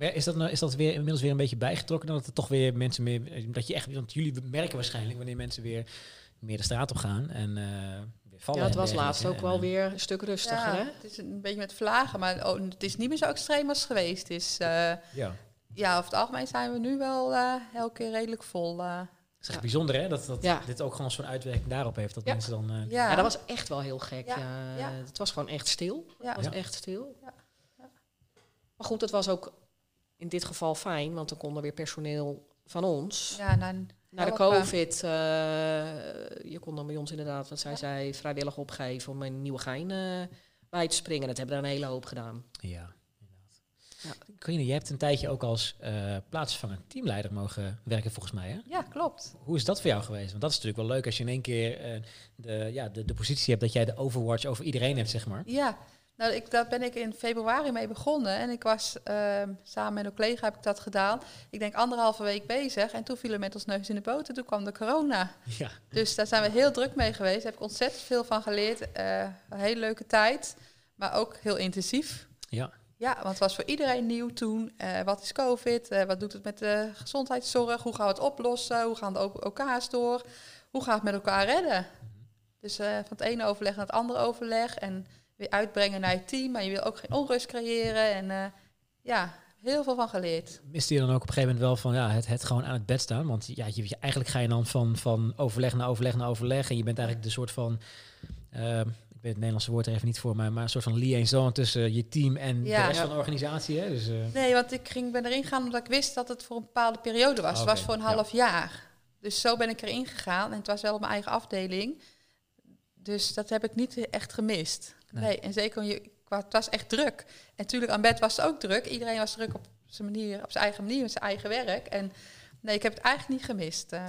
Maar is dat, nou, is dat weer inmiddels weer een beetje bijgetrokken? Dan dat er toch weer mensen meer. Dat je echt. Want jullie merken waarschijnlijk wanneer mensen weer meer de straat op gaan en eh, weer vallen. Ja, het was laatst ook En, wel eh, weer een stuk rustiger. Ja, Hè? het is een beetje met vlagen, maar oh, het is niet meer zo extreem als het geweest is. Eh, Ja. ja, over het algemeen zijn we nu wel eh, elke keer redelijk vol. eh. Het is echt Ja. bijzonder hè, dat, dat Ja. dit ook gewoon zo'n uitwerking daarop heeft. Dat Ja. mensen dan... eh, ja. Ja, dat was echt wel heel gek. Ja. Het was gewoon echt stil. ja. Het was Ja. echt stil. Ja, ja. Maar goed, het was ook in dit geval fijn, want dan kon er weer personeel van ons Ja, nou, naar de. COVID. eh, je kon dan bij ons inderdaad, wat zij zei, vrijwillig opgeven om een nieuwe gein eh, bij te springen. Dat hebben we een hele hoop gedaan. Ja, inderdaad. Ja. Corine, jij hebt een tijdje ook als eh plaatsvervangend teamleider mogen werken volgens mij hè? ja, klopt. Hoe is dat voor jou geweest? Want dat is natuurlijk wel leuk als je in één keer eh, de, ja, de, de positie hebt dat jij de overwatch over iedereen hebt, zeg maar. Ja, nou, ik, daar ben ik in februari mee begonnen. En ik was ehm, samen met een collega heb ik dat gedaan. Ik denk anderhalve week bezig. En toen viel er met ons neus in de boter. Toen kwam de corona. Ja. Dus daar zijn we heel druk mee geweest. Daar heb ik ontzettend veel van geleerd. Eh, een hele leuke tijd. Maar ook heel intensief. Ja. Ja, want het was voor iedereen nieuw toen. Eh, wat is COVID? Eh, wat doet het met de gezondheidszorg? Hoe gaan we het oplossen? Hoe gaan de OK's door? Hoe gaan we het met elkaar redden? Dus eh, van het ene overleg naar het andere overleg. En weer uitbrengen naar je team. Maar je wil ook geen onrust creëren. En eh, ja, heel veel van geleerd. Miste je dan ook op een gegeven moment wel van ja, het, het gewoon aan het bed staan? Want ja, je, eigenlijk ga je dan van, van overleg naar overleg naar overleg. En je bent eigenlijk de soort van. ehm, ik weet het Nederlandse woord er even niet voor, maar, maar een soort van liaison tussen je team en Ja. de rest van de organisatie. Hè? Dus, eh, Nee, want ik ging, ben erin gegaan omdat ik wist dat het voor een bepaalde periode was. Het was voor een ja. half jaar. Dus zo ben ik erin gegaan. En het was wel op mijn eigen afdeling. Dus dat heb ik niet echt gemist. Nee. Nee, en zeker, je, het was echt druk. En natuurlijk aan bed was het ook druk. Iedereen was druk op zijn manier, op zijn eigen manier, met zijn eigen werk. En nee, ik heb het eigenlijk niet gemist. eh.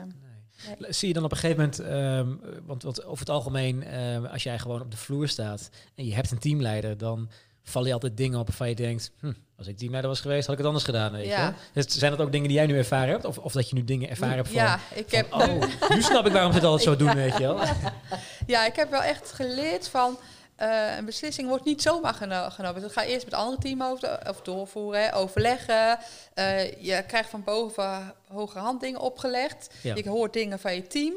Nee. Zie je dan op een gegeven moment, ehm, want, want over het algemeen, ehm, als jij gewoon op de vloer staat en je hebt een teamleider, dan vallen je altijd dingen op waarvan je denkt, hm, als ik teamleider was geweest, had ik het anders gedaan. Weet Ja. je? Dus zijn dat ook dingen die jij nu ervaren hebt? Of, of dat je nu dingen ervaren hebt van, ja, ik van, heb oh, nu snap ik waarom ze het altijd zo doen, weet je wel. Ja, ik heb wel echt geleerd van eh, een beslissing wordt niet zomaar geno- genomen. Dus ga eerst met andere team over, of doorvoeren, hè, overleggen. Eh, je krijgt van boven hoge hand dingen opgelegd. Ja. Je hoort dingen van je team.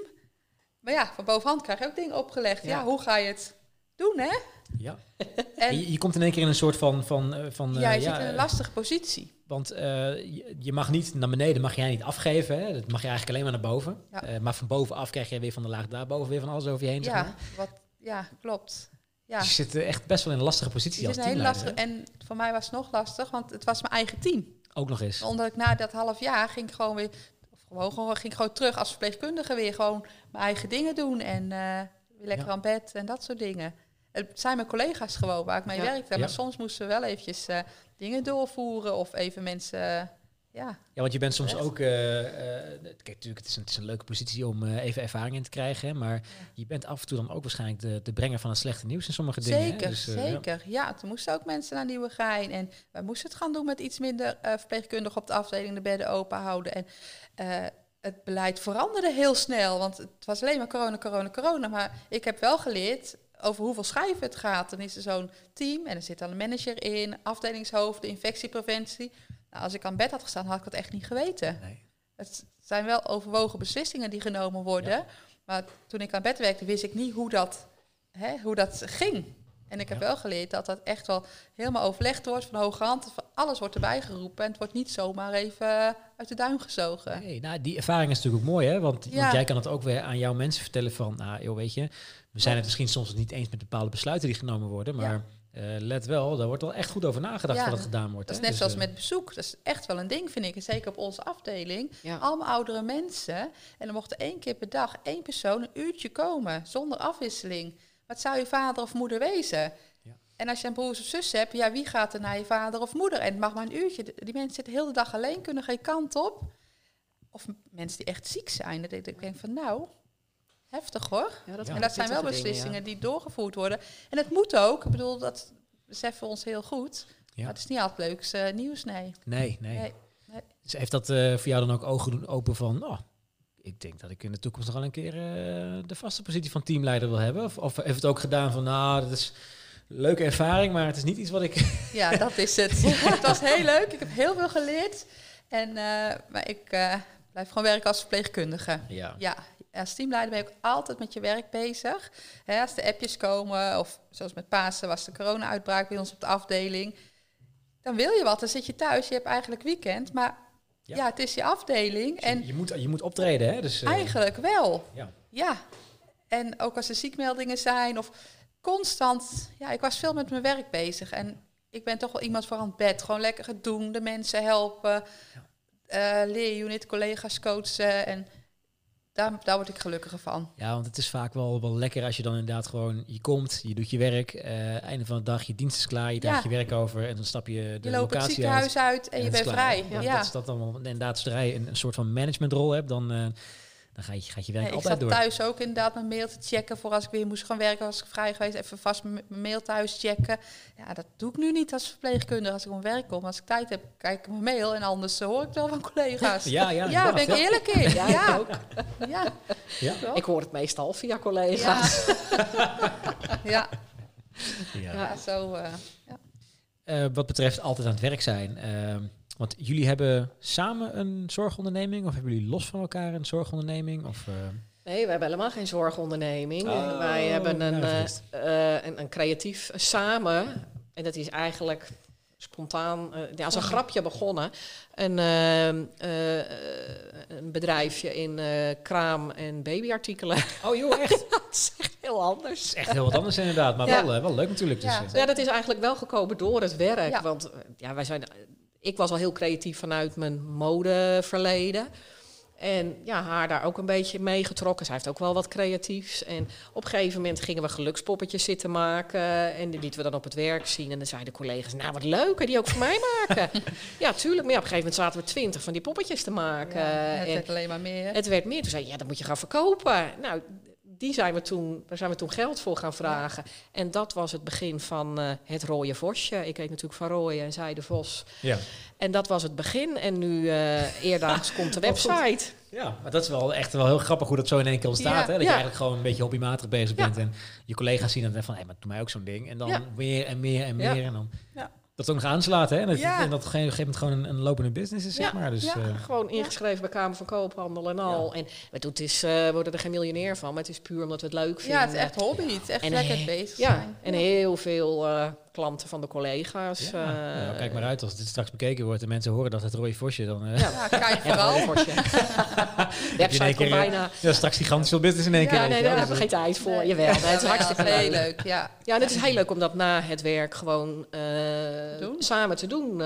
Maar ja, van bovenhand krijg je ook dingen opgelegd. Ja, Ja. hoe ga je het doen, hè? Ja. En je, je komt in één keer in een soort van... van, eh, van ja, je zit in een lastige positie. Want je, je mag niet naar beneden, mag jij niet afgeven. Hè? Dat mag je eigenlijk alleen maar naar boven. Ja. Maar van bovenaf krijg je weer van de laag daarboven weer van alles over je heen. zeg maar. Ja, wat, ja, klopt. Ja, Dus je zit eh, echt best wel in een lastige positie als een teamleider. lastige. En voor mij was het nog lastig, want het was mijn eigen team. Ook nog eens. Omdat ik na dat half jaar ging ik gewoon weer, of gewoon, gewoon, ging ik gewoon terug als verpleegkundige weer gewoon mijn eigen dingen doen en eh, weer lekker Ja. aan bed en dat soort dingen. Het zijn mijn collega's gewoon waar ik mee Ja. werkte, maar Ja. soms moesten we wel eventjes eh, dingen doorvoeren of even mensen, ja. Ja, want je bent soms Echt? ook... eh, eh, kijk, natuurlijk, het is, een, het is een leuke positie om eh, even ervaring in te krijgen. Hè, maar je bent af en toe dan ook waarschijnlijk de, de brenger van het slechte nieuws in sommige dingen. hè. Zeker, Dus, eh, zeker. Ja. toen moesten ook mensen naar Nieuwegein. En wij moesten het gaan doen met iets minder eh verpleegkundigen op de afdeling, de bedden open houden. En eh, het beleid veranderde heel snel, want het was alleen maar corona, corona, corona. Maar ik heb wel geleerd over hoeveel schijven het gaat. Dan is er zo'n team en er zit dan een manager in, afdelingshoofd, de infectiepreventie. Nou, als ik aan bed had gestaan, had ik dat echt niet geweten. Nee. Het zijn wel overwogen beslissingen die genomen worden. Ja. Maar toen ik aan bed werkte, wist ik niet hoe dat, hè, hoe dat ging. En ik heb Ja. wel geleerd dat dat echt wel helemaal overlegd wordt van hoge hand. Van Alles wordt erbij geroepen en het wordt niet zomaar even uit de duim gezogen. Nee, nou, die ervaring is natuurlijk ook mooi, hè? Want, Ja. want jij kan het ook weer aan jouw mensen vertellen van, nou, joh, weet je, we zijn het misschien soms niet eens met bepaalde besluiten die genomen worden, maar eh, let wel, daar wordt wel echt goed over nagedacht Ja, wat er gedaan wordt. Dat is hè? net Dus, zoals eh, met bezoek. Dat is echt wel een ding, vind ik. En zeker op onze afdeling. Ja. Allemaal oudere mensen. En er mocht één keer per dag één persoon een uurtje komen, zonder afwisseling. Wat zou je vader of moeder wezen? Ja. En als je een broers of zus hebt, ja, wie gaat er naar je vader of moeder? En het mag maar een uurtje. Die mensen zitten heel de dag alleen, kunnen geen kant op. Of mensen die echt ziek zijn. Dat ik denk van, nou, heftig hoor. Ja, dat Ja. En dat zijn wel dingen, beslissingen ja. die doorgevoerd worden. En het moet ook. Ik bedoel, dat beseffen we ons heel goed. Ja. Maar het is niet altijd leuks eh, nieuws, nee. Nee, nee. Nee. Dus heeft dat eh, voor jou dan ook ogen doen open van, oh, ik denk dat ik in de toekomst nog wel een keer eh, de vaste positie van teamleider wil hebben? Of, of heeft het ook gedaan van, nou, dat is een leuke ervaring, maar het is niet iets wat ik... Ja, dat is het. het was heel leuk. Ik heb heel veel geleerd. En, eh, maar ik eh, blijf gewoon werken als verpleegkundige. Ja. Ja, als teamleider ben je ook altijd met je werk bezig. Als de appjes komen, of zoals met Pasen was de corona-uitbraak bij ons op de afdeling. Dan wil je wat, dan zit je thuis, je hebt eigenlijk weekend. Maar Ja. ja, het is je afdeling. En En je, moet, je moet optreden, hè? Dus, eh, eigenlijk wel. Ja. Ja, en ook als er ziekmeldingen zijn of constant. Ja, ik was veel met mijn werk bezig en ik ben toch wel iemand voor aan het bed. Gewoon lekker het doen, de mensen helpen, eh leerunit, collega's coachen en daar, daar word ik gelukkiger van. Ja, want het is vaak wel, wel lekker als je dan inderdaad gewoon, je komt, je doet je werk, eh, einde van de dag, je dienst is klaar, je draagt Ja. je werk over en dan stap je de Je loopt het locatie uit. uit en je bent vrij. Ja, Ja, Dat is dat dan. Inderdaad, zodra je een, een soort van managementrol hebt, dan, eh, dan gaat je, gaat je werk Nee, ik altijd zat door. thuis ook inderdaad mijn mail te checken voor als ik weer moest gaan werken, was ik vrij geweest, even vast mijn mail thuis checken. Ja, dat doe ik nu niet als verpleegkundige als ik op mijn werk kom. Als ik tijd heb, kijk ik mijn mail en anders eh, hoor ik wel van collega's. Ja, ja, Ja, ben ik eerlijk in. Ja, Ja, ik ook. ja. Ik hoor het meestal via collega's. Ja, Ja. ja, zo. eh, ja. eh, wat betreft altijd aan het werk zijn. Ehm, want jullie hebben samen een zorgonderneming of hebben jullie los van elkaar een zorgonderneming? Of, eh, Nee, we hebben helemaal geen zorgonderneming. Oh, Wij hebben een, nou, eh, eh, een, een creatief samen. En dat is eigenlijk spontaan, eh, ja, als een grapje begonnen. Een, ehm, eh, eh, een bedrijfje in eh, kraam- en babyartikelen. Oh joh, echt? dat is echt heel anders. Dat is echt heel wat anders inderdaad, maar Ja. wel, wel leuk natuurlijk. Dus, Ja. Ja, dat is eigenlijk wel gekomen door het werk. Ja. Want ja, wij zijn, ik was al heel creatief vanuit mijn modeverleden. En ja, haar daar ook een beetje meegetrokken. Zij heeft ook wel wat creatiefs. En op een gegeven moment gingen we gelukspoppetjes zitten maken. En die lieten we dan op het werk zien. En dan zeiden collega's, nou wat leuk, die ook voor mij maken? ja, tuurlijk. Maar ja, op een gegeven moment zaten we twintig van die poppetjes te maken. Ja, het en werd alleen maar meer. het werd meer. Toen zei je, ja, dat moet je gaan verkopen. Nou, die zijn we toen, daar zijn we toen geld voor gaan vragen. En dat was het begin van eh, het rode vosje. Ik heet natuurlijk van Rooien en zij de Vos. ja. En dat was het begin. En nu eh eerdaags komt de goed. website. ja, maar dat is wel echt wel heel grappig hoe dat zo in één keer ontstaat. Ja. hè? Dat je eigenlijk gewoon een beetje hobbymatig bezig Ja. bent. En je collega's zien dan van, hé, maar doe mij ook zo'n ding. En dan Ja. meer en meer en Ja. meer. En dan Ja. Dat ook nog aanslaat. Hè? En dat, Ja. en dat op een gegeven moment gewoon een, een lopende business is, zeg Ja. maar. Dus, Ja. eh, Gewoon ingeschreven bij Kamer van Koophandel en al. En we, doen het is, eh, we worden er geen miljonair van, maar het is puur omdat we het leuk vinden. Ja, het is echt hobby. Het is echt En, lekker bezig Ja, zijn. en heel veel eh, klanten van de collega's. ja. eh, Nou, kijk maar uit als dit straks bekeken wordt en mensen horen dat het rode vosje dan... eh, Ja. Ja, kijk vooral. vosje. Website komt eh, bijna. Ja, straks gigantisch veel business in één Ja, keer. Ja, nee, daar hebben we geen tijd voor. Nee. Jawel, nee, het is hartstikke heel leuk. leuk. Ja. Ja, en het is heel leuk om dat na het werk gewoon eh, Doen. samen te doen.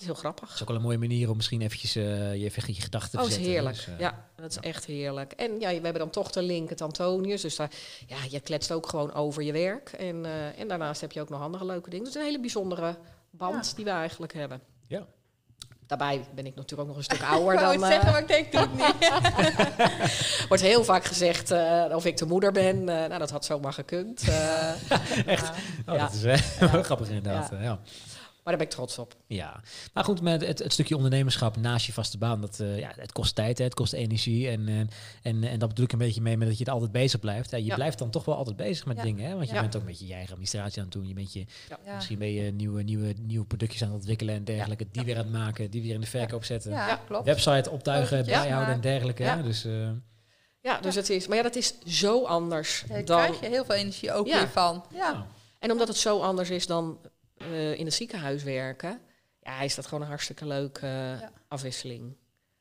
Is heel grappig. Dat is ook wel een mooie manier om misschien eventjes eh, je, even je gedachten Oh, te is zetten. heerlijk. Dus, eh, ja, dat is ja. echt heerlijk. En ja, we hebben dan toch de link het Antonius. Dus daar, ja, je kletst ook gewoon over je werk. En, eh, en daarnaast heb je ook nog andere leuke dingen. Dus is een hele bijzondere band Ja. die we eigenlijk hebben. Ja. Daarbij ben ik natuurlijk ook nog een stuk Ik ouder dan... het zeggen, maar ik denk, doe het niet. wordt heel vaak gezegd of ik de moeder ben. Nou, dat had zomaar gekund. Eh, Echt? Oh, Ja. dat is grappig inderdaad. Ja. Ja. Maar daar ben ik trots op. Ja, maar goed, met het, het stukje ondernemerschap naast je vaste baan, dat, eh, ja, het kost tijd, hè, het kost energie. En, en, en, en dat bedoel ik een beetje mee met dat je er altijd bezig blijft. Ja, je Ja. blijft dan toch wel altijd bezig met Ja. dingen, hè? want je Ja. bent ook met je eigen administratie aan het doen. Je bent je, Ja. Misschien ben je nieuwe, nieuwe, nieuwe productjes aan het ontwikkelen en dergelijke. Die weer aan het maken, die weer in de verkoop zetten. Ja, Ja. klopt. Website optuigen, bijhouden en dergelijke. Ja. Hè? Dus, eh, Ja, dus het is... Maar ja, dat is zo anders Daar dan... krijg je heel veel energie ook Ja. weer van. Ja. nou, En omdat het zo anders is dan eh, in het ziekenhuis werken, ja, is dat gewoon een hartstikke leuke eh, afwisseling.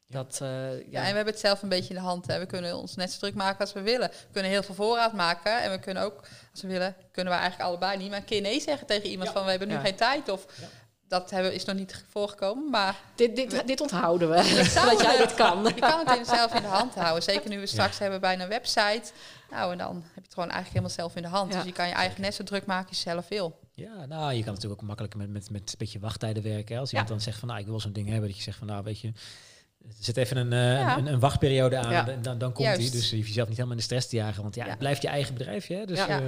Ja. Dat, eh, Ja, ja. en we hebben het zelf een beetje in de hand. Hè. We kunnen ons net zo druk maken als we willen. We kunnen heel veel voorraad maken. En we kunnen ook, als we willen, kunnen we eigenlijk allebei niet maar een keer nee zeggen tegen iemand Ja. van we hebben nu Ja. geen tijd. Of Ja. dat hebben, is nog niet voorgekomen. Maar dit, dit, dit onthouden we, zou dat jij het- dit kan. je kan het in- zelf in de hand houden. Zeker nu we straks hebben bij een website. Nou, en dan heb je het gewoon eigenlijk helemaal zelf in de hand. Ja. Dus je kan je eigen net zo druk maken als je zelf wil. Ja, nou, je kan natuurlijk ook makkelijk met, met, met een beetje wachttijden werken. Hè? Als iemand Ja. dan zegt van, nou, ik wil zo'n ding hebben. Dat je zegt van, nou, weet je, er zit even een, eh, Ja. een, een wachtperiode aan. Ja. en Dan, dan komt die. Juist. Dus je hoeft jezelf niet helemaal in de stress te jagen. Want ja, Ja. het blijft je eigen bedrijfje. Hè? Dus Ja. eh,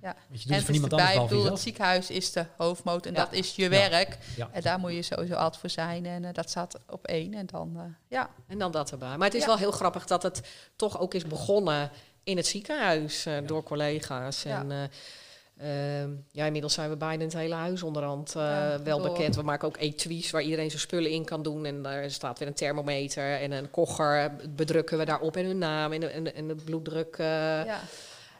Ja. weet je, doet het en voor het niemand erbij, anders behalve bedoel, het ziekenhuis is de hoofdmoot en Ja. dat is je Ja. werk. Ja. En daar moet je sowieso altijd voor zijn. En eh, dat staat op één. En dan, eh, ja. En dan dat erbij. Maar het is Ja. wel heel grappig dat het toch ook is begonnen in het ziekenhuis eh, door collega's. Ja. En, ja, inmiddels zijn we bijna het hele huis onderhand eh, Ja, wel door. bekend. We maken ook etuis waar iedereen zijn spullen in kan doen. En daar staat weer een thermometer en een kogger bedrukken we daarop en hun naam en de, en de, en de bloeddruk. eh, ja.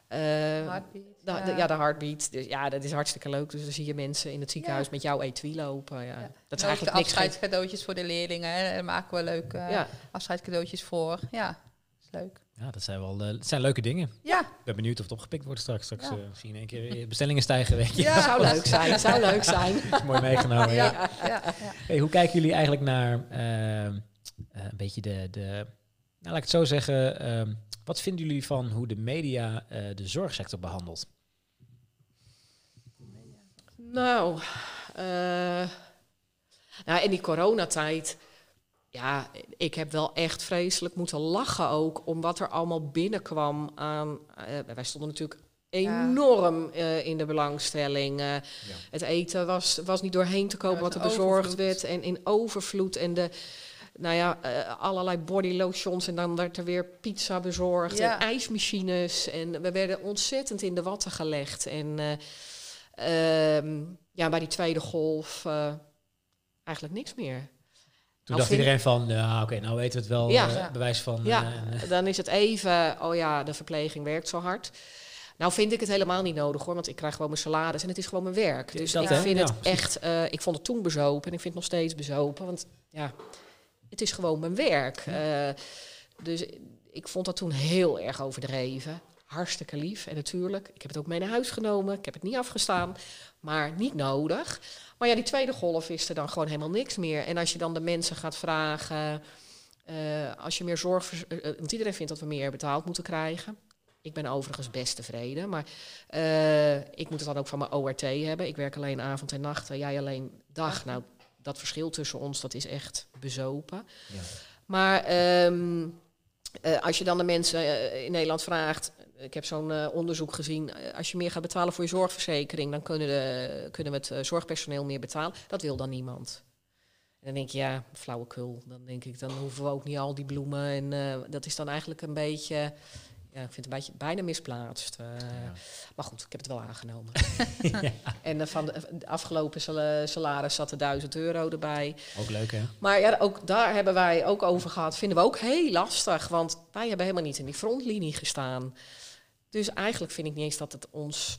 eh, Heartbeat, de, de- ja, de heartbeat. Dus ja, dat is hartstikke leuk. Dus dan zie je mensen in het ziekenhuis Ja. met jouw etui lopen. Ja. Ja. Dat is de eigenlijk niks. afscheidscadeautjes voor de leerlingen. Hè. Daar maken we leuke eh, Ja. afscheidscadeautjes voor. Ja, is leuk. Ja, dat zijn wel eh, dat zijn leuke dingen. Ja, Ik ben benieuwd of het opgepikt wordt straks. Straks Ja. eh, je in één keer je bestellingen stijgen, weet je. Ja. zou leuk zijn. Zou leuk zijn. Mooi meegenomen, ja. ja, ja, ja. Hey, hoe kijken jullie eigenlijk naar eh, eh, een beetje de, de... Nou, laat ik het zo zeggen. ehm, wat vinden jullie van hoe de media eh, de zorgsector behandelt? Nou, eh, nou, in die coronatijd, ja, ik heb wel echt vreselijk moeten lachen ook om wat er allemaal binnenkwam aan. eh, wij stonden natuurlijk enorm eh, in de belangstelling. eh, Het eten was, was niet doorheen te komen Ja, wat er bezorgd overvloed. werd en in overvloed en de. Nou ja, eh, allerlei body lotions en dan werd er weer pizza bezorgd Ja. en ijsmachines. En we werden ontzettend in de watten gelegd. En eh, Ehm, ja, bij die tweede golf eh, eigenlijk niks meer. Toen dacht iedereen van, ja, oké, nou weten we het wel, Ja. eh, bewijs van... Ja, eh, eh, dan is het even, oh ja, de verpleging werkt zo hard. Nou vind ik het helemaal niet nodig hoor, want ik krijg gewoon mijn salaris en het is gewoon mijn werk. Dus dat, ik hè? vind Ja, het precies. echt, ik vond het toen bezopen en ik vind het nog steeds bezopen, want ja, het is gewoon mijn werk. Dus ik vond dat toen heel erg overdreven. Hartstikke lief en natuurlijk, ik heb het ook mee naar huis genomen, ik heb het niet afgestaan, maar niet nodig. Maar ja, die tweede golf is er dan gewoon helemaal niks meer. En als je dan de mensen gaat vragen, eh, als je meer zorg... eh, want iedereen vindt dat we meer betaald moeten krijgen. Ik ben overigens best tevreden, maar ik moet het dan ook van mijn ORT hebben. Ik werk alleen avond en nacht, en jij alleen dag. Nou, dat verschil tussen ons, dat is echt bezopen. Ja. Maar ehm, eh, als je dan de mensen in Nederland vraagt... Ik heb zo'n eh, onderzoek gezien. eh, als je meer gaat betalen voor je zorgverzekering... dan kunnen, de, kunnen we het eh, zorgpersoneel meer betalen. Dat wil dan niemand. En dan denk je, ja, flauwekul. Dan denk ik, dan hoeven we ook niet al die bloemen. En dat is dan eigenlijk een beetje... Ja, ik vind het een beetje bijna misplaatst. Maar goed, ik heb het wel aangenomen. ja, En van de, de afgelopen sala- salaris zat er 1000 euro erbij. ook leuk, hè? Maar ja, ook daar hebben wij ook over gehad. Vinden we ook heel lastig, want wij hebben helemaal niet in die frontlinie gestaan. Dus eigenlijk vind ik niet eens dat het ons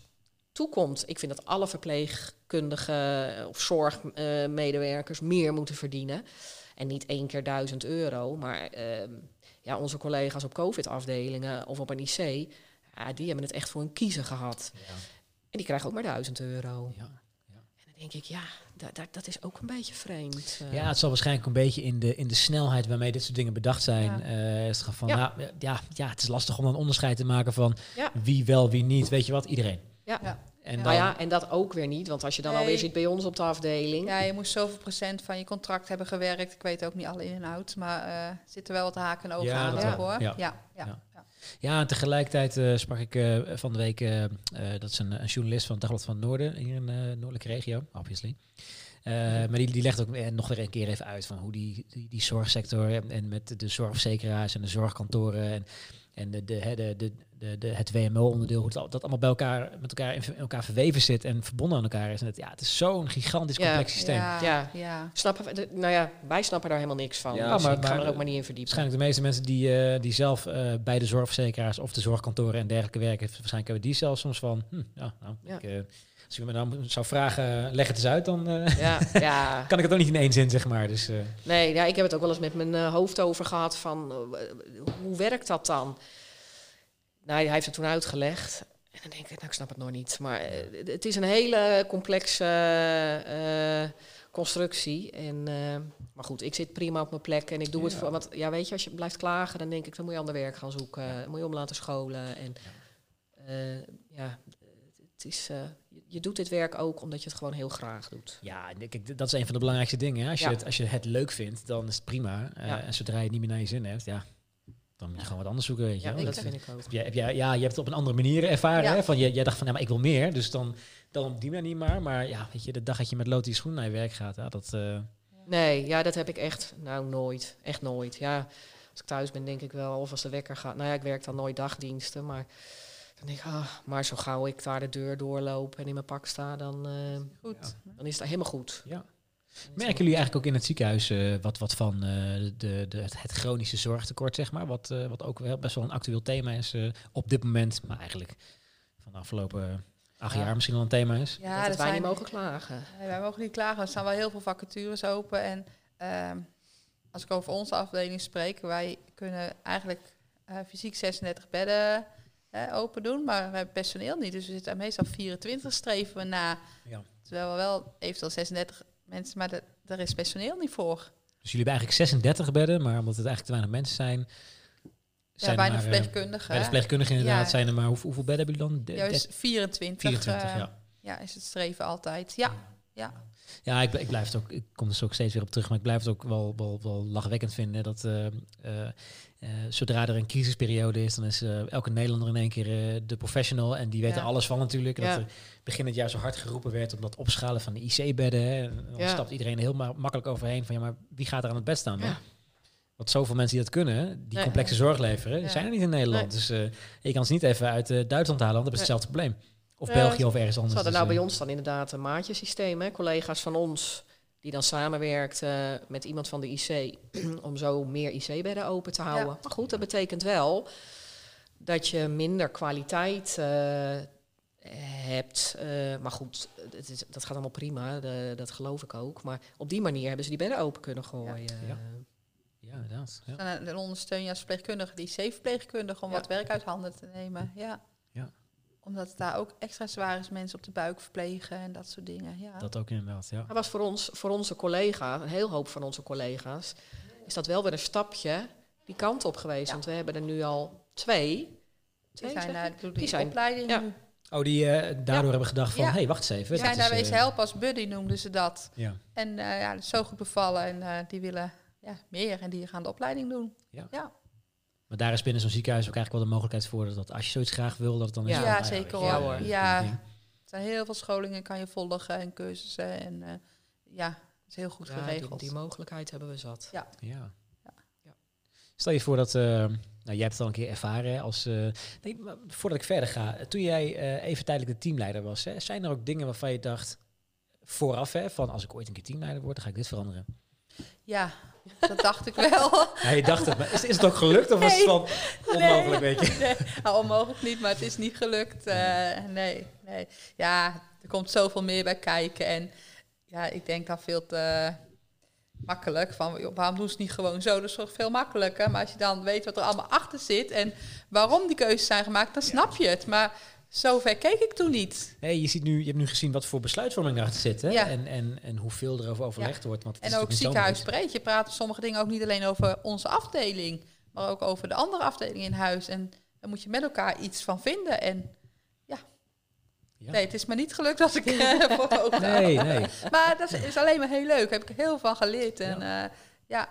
toekomt. Ik vind dat alle verpleegkundigen of zorgmedewerkers meer moeten verdienen. En niet één keer duizend euro. Maar ehm, ja, onze collega's op COVID-afdelingen of op een IC, ja, die hebben het echt voor een kiezen gehad. Ja. En die krijgen ook maar duizend euro. Ja. En dan denk ik, ja, da- da- dat is ook een beetje vreemd. eh. Ja, het zal waarschijnlijk een beetje in de, in de snelheid waarmee dit soort dingen bedacht zijn. Ja. eh, is het van, Ja. ja. Ja, ja, het is lastig om een onderscheid te maken van Ja. wie wel, wie niet. Weet je wat? Iedereen. Ja. Ja. En Nou dan, ja, en dat ook weer niet. Want als je dan Nee. alweer zit bij ons op de afdeling. Ja, je moest zoveel procent van je contract hebben gewerkt. Ik weet ook niet alle in- en outs, maar eh zitten wel wat haken en ogen Ja, aan, dat hoor. Ja. Ja, ja, en tegelijkertijd eh, sprak ik eh, van de week, eh, dat is een, een journalist van het Dagblad van het Noorden, hier in de noordelijke regio, obviously. Maar die, die legt ook nog weer een keer even uit van hoe die, die, die zorgsector en, en met de zorgverzekeraars en de zorgkantoren en, en de, de, de, de, de, de, het WMO-onderdeel, hoe dat allemaal bij elkaar, met elkaar in, in elkaar verweven zit en verbonden aan elkaar is. En het, ja, het is zo'n gigantisch Ja. complex systeem. Ja, Ja. ja. Snappen we, de- nou ja, wij snappen daar helemaal niks van. Ja, dus maar- ik ga maar- er ook maar niet in verdiepen. Waarschijnlijk de meeste mensen die, eh, die zelf eh, bij de zorgverzekeraars of de zorgkantoren en dergelijke werken, waarschijnlijk hebben die zelf soms van, hm, ja, nou, Ja. Ik, eh, als je me nou zou vragen, leg het eens uit, dan eh, Ja, ja. kan ik het ook niet in één zin, zeg maar. Dus, eh, Nee, ja, ik heb het ook wel eens met mijn hoofd over gehad van hoe werkt dat dan? Nou, hij heeft het toen uitgelegd. En dan denk ik, nou, ik snap het nog niet. Maar eh, het is een hele complexe eh, constructie. En, eh, maar goed, ik zit prima op mijn plek en ik doe het voor. Want ja, weet je, als je blijft klagen, dan denk ik, dan moet je ander werk gaan zoeken. Moet je om laten scholen. En ja, het is, je- doet dit werk ook omdat je het gewoon heel graag doet. ja, dat is een van de belangrijkste dingen. Hè. Als, je het, als je het leuk vindt, dan is het prima. En zodra je het niet meer naar je zin hebt, ja, dan moet je gewoon wat anders zoeken, weet je Ja, dat Dat- vind ik ook. heb jij, heb jij, ja, je hebt het op een andere manier ervaren. Ja. Hè? Van, je, jij dacht van, ja, maar ik wil meer. Dus dan, dan op die manier maar. Maar ja, weet je, de dag dat je met lood die schoen naar je werk gaat, ja, dat... eh, Nee, ja, dat heb ik echt, nou nooit, echt nooit. Ja, als ik thuis ben denk ik wel, of als de wekker gaat. Nou ja, ik werk dan nooit dagdiensten, maar dan denk ik, ah, maar zo gauw ik daar de deur doorloop en in mijn pak sta, dan, eh, Goed. dan is het helemaal goed. ja. Merken jullie eigenlijk ook in het ziekenhuis eh, wat, wat van eh, de, de, het, chronische zorgtekort, zeg maar? Wat, eh, wat ook wel best wel een actueel thema is eh, op dit moment, maar eigenlijk van de afgelopen acht Ja. jaar misschien wel een thema is. dat Ja, dat wij zijn, niet mogen klagen. Nee, wij mogen niet klagen. Er staan wel heel veel vacatures open. En ehm, als ik over onze afdeling spreek, wij kunnen eigenlijk eh, fysiek 36 bedden open doen, maar we hebben personeel niet. Dus we zitten meestal 24 streven we na. Ja. Terwijl we wel eventueel 36 mensen, maar de- daar is personeel niet voor. Dus jullie hebben eigenlijk 36 bedden, maar omdat het eigenlijk te weinig mensen zijn... Ja, er bijna maar, eh, verpleegkundigen. Bij de verpleegkundigen inderdaad Ja. zijn er maar... Hoeveel, hoeveel bedden hebben jullie dan? De- Juist 24. 24, eh, ja. ja, is het streven altijd. Ja, ja. Ja, ik, ik blijf het ook, ik kom er zo ook steeds weer op terug, maar ik blijf het ook wel, wel, wel lachwekkend vinden dat eh, eh, eh, zodra er een crisisperiode is, dan is elke Nederlander in één keer de professional en die Ja. er alles van natuurlijk. En Ja. Dat er begin het jaar zo hard geroepen werd om dat opschalen van de IC-bedden. dan Ja. stapt iedereen er heel ma- makkelijk overheen van ja, maar wie gaat er aan het bed staan. Want zoveel mensen die dat kunnen, die Nee. complexe zorg leveren, zijn er niet in Nederland. Nee. Dus je kan ze niet even uit Duitsland halen, want dat is Nee. hetzelfde probleem. Of Ja, België of ergens Ze anders. hadden Dus, nou bij eh, ons dan inderdaad een maatjesysteem. Hè? Collega's van ons die dan samenwerkten met iemand van de IC om zo meer IC-bedden open te houden. Ja. Maar goed, dat betekent wel dat je minder kwaliteit eh, hebt. Eh, maar goed, het is, dat gaat allemaal prima, de- dat geloof ik ook. Maar op die manier hebben ze die bedden open kunnen gooien. Ja. Ja, inderdaad. Ja. En dan ondersteun je als verpleegkundige die C-verpleegkundige om Ja. wat werk uit handen te nemen. Ja. Ja. Omdat het daar ook extra zwaar is, mensen op de buik verplegen en dat soort dingen. Ja. Dat ook inderdaad, ja. Dat was voor, ons, voor onze collega's, een heel hoop van onze collega's, is dat wel weer een stapje die kant op geweest. Ja. Want we hebben er nu al twee. die twee zijn zeg naar ik? de, Die zijn- opleiding ja. nu. Oh, die eh, daardoor Ja. hebben gedacht van, hé, Ja. hey, wacht eens even. Die zijn dit daar eh, helpen als buddy noemden ze dat. Ja, En eh, ja, dat is zo goed bevallen en eh, die willen ja, meer en die gaan de opleiding doen. Maar daar is binnen zo'n ziekenhuis ook eigenlijk wel de mogelijkheid voor dat als je zoiets graag wil, dat het dan is Ja. van, Ja, nou zeker weet je, hoor. Ja. Er zijn heel veel scholingen kan je volgen en cursussen en eh, ja, het is heel goed Ja, geregeld. die mogelijkheid hebben we zat. Ja. Ja. Ja. Stel je voor dat, eh, nou jij hebt het al een keer ervaren als, eh, nee, maar voordat ik verder ga, toen jij eh, even tijdelijk de teamleider was, hè, zijn er ook dingen waarvan je dacht vooraf, hè, van als ik ooit een keer teamleider word, dan ga ik dit veranderen? Ja, dat dacht ik wel. Ja, je dacht het, maar is, is het ook gelukt of was het van onmogelijk, weet je? Nee, nou, onmogelijk niet, maar het is niet gelukt. Eh, nee, nee. Ja, er komt zoveel meer bij kijken. En ja, ik denk dan veel te makkelijk. Van, joh, waarom doen ze het niet gewoon zo? Dat is toch veel makkelijker. Maar als je dan weet wat er allemaal achter zit en waarom die keuzes zijn gemaakt, dan snap je het. Maar zover keek ik toen niet. Nee, je, ziet nu, je hebt nu gezien wat voor besluitvorming erachter zit hè? Ja. En, en, en hoeveel erover overlegd wordt. Want het is En ook natuurlijk niet ziekenhuis breed. Je praat sommige dingen ook niet alleen over onze afdeling, maar ook over de andere afdelingen in huis. En daar moet je met elkaar iets van vinden. En Ja. nee, het is me niet gelukt dat ik eh, voor ogen. Nee, nee. Maar dat is, is alleen maar heel leuk. Daar heb ik heel veel van geleerd. En ja, ja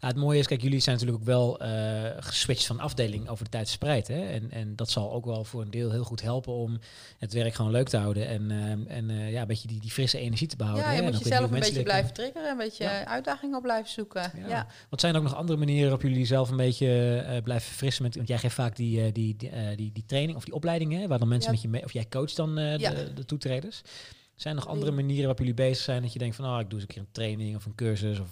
Ja, het mooie is, kijk, jullie zijn natuurlijk ook wel eh, geswitcht van afdeling over de tijd verspreid. Hè? En, en dat zal ook wel voor een deel heel goed helpen om het werk gewoon leuk te houden. En, ehm, en eh, ja, een beetje die, die frisse energie te behouden. ja, je hè? En moet jezelf een beetje blijven triggeren. Een beetje Ja. uitdagingen op blijven zoeken. Ja. Wat zijn er ook nog andere manieren waarop jullie zelf een beetje eh, blijven verfrissen? Met, want jij geeft vaak die, eh, die, die, eh, die, die training of die opleidingen, waar dan mensen met je mee, of jij coacht dan eh, de, de toetreders. Zijn er nog andere manieren waarop jullie bezig zijn dat je denkt van, oh, ik doe eens een keer een training of een cursus of...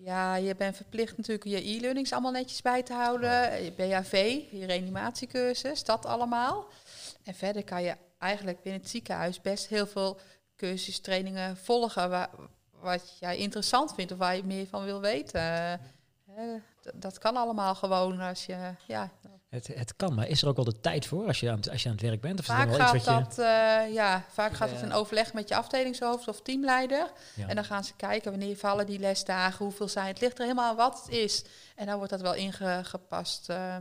Ja, je bent verplicht natuurlijk je e-learnings allemaal netjes bij te houden. Je BHV, je reanimatiecursus, dat allemaal. En verder kan je eigenlijk binnen het ziekenhuis best heel veel cursus, trainingen volgen waar, wat jij interessant vindt of waar je meer van wil weten. Dat kan allemaal gewoon als je, ja, het, het kan, maar is er ook wel de tijd voor als je aan het, als je aan het werk bent? Of Vaak wel gaat, iets wat je... dat, eh, ja, vaak gaat het Ja. in overleg met je afdelingshoofd of teamleider. Ja. En dan gaan ze kijken wanneer vallen die lesdagen, hoeveel zijn. Het ligt er helemaal aan wat het is. En dan wordt dat wel ingepast. eh.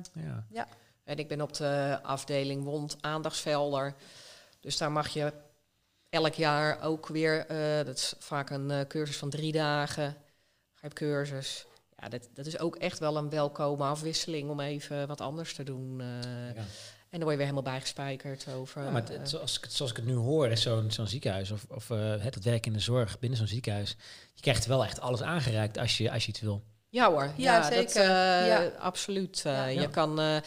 Ja. En ik ben op de afdeling wond aandachtsvelder. Dus daar mag je elk jaar ook weer, eh, dat is vaak een cursus van drie dagen, ga je op cursus. Ja, dat, dat is ook echt wel een welkome afwisseling om even wat anders te doen. eh. Ja. En dan word je weer helemaal bijgespijkerd over. Ja, maar het- eh, het- zoals, ik, het- zoals ik het nu hoor, is zo'n zo'n ziekenhuis of, of eh, het, het werk in de zorg binnen zo'n ziekenhuis. Je krijgt wel echt alles aangereikt als je, als je iets wil. Ja hoor, Ja, ja, dat, zeker. Ja. absoluut. Ja. Je Ja. kan, eh,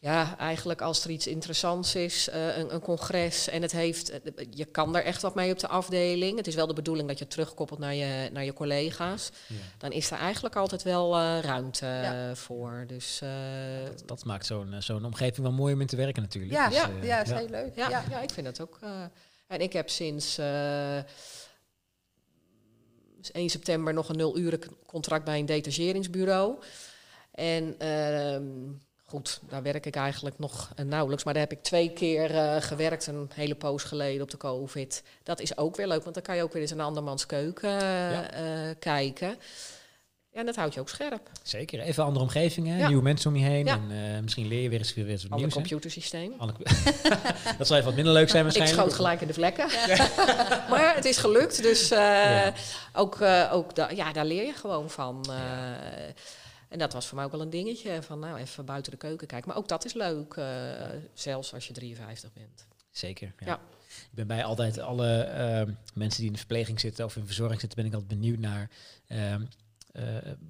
ja, eigenlijk als er iets interessants is, eh, een, een congres en het heeft, eh, je kan er echt wat mee op de afdeling. Het is wel de bedoeling dat je terugkoppelt naar je, naar je collega's. Dan is er eigenlijk altijd wel eh, ruimte Ja. voor. Dus eh, Dat, dat maakt zo'n zo'n omgeving wel mooi om in te werken natuurlijk. ja, Dus, ja, eh, ja, is heel leuk. ja, Ja. ja. ik vind het ook. eh, en ik heb sinds eh, 1 september nog een nul uren contract bij een detacheringsbureau. En ehm, goed, daar werk ik eigenlijk nog eh, nauwelijks. Maar daar heb ik twee keer eh, gewerkt, een hele poos geleden op de COVID. Dat is ook weer leuk, want dan kan je ook weer eens een andermans keuken eh, Ja. kijken. Ja, en dat houdt je ook scherp. Zeker, even andere omgevingen, Ja. nieuwe mensen om je heen. Ja. En misschien leer je weer eens, weer eens wat Ander nieuws. computersysteem. Ander- dat zal even wat minder leuk zijn Ik waarschijnlijk. schoot gelijk in de vlekken. maar het is gelukt, dus ook, ook da ja, daar leer je gewoon van. Eh. En dat was voor mij ook wel een dingetje, van nou even buiten de keuken kijken. Maar ook dat is leuk, eh, zelfs als je 53 bent. Zeker, ja. Ja. Ik ben bij altijd alle ehm, mensen die in de verpleging zitten of in verzorging zitten, ben ik altijd benieuwd naar. ehm,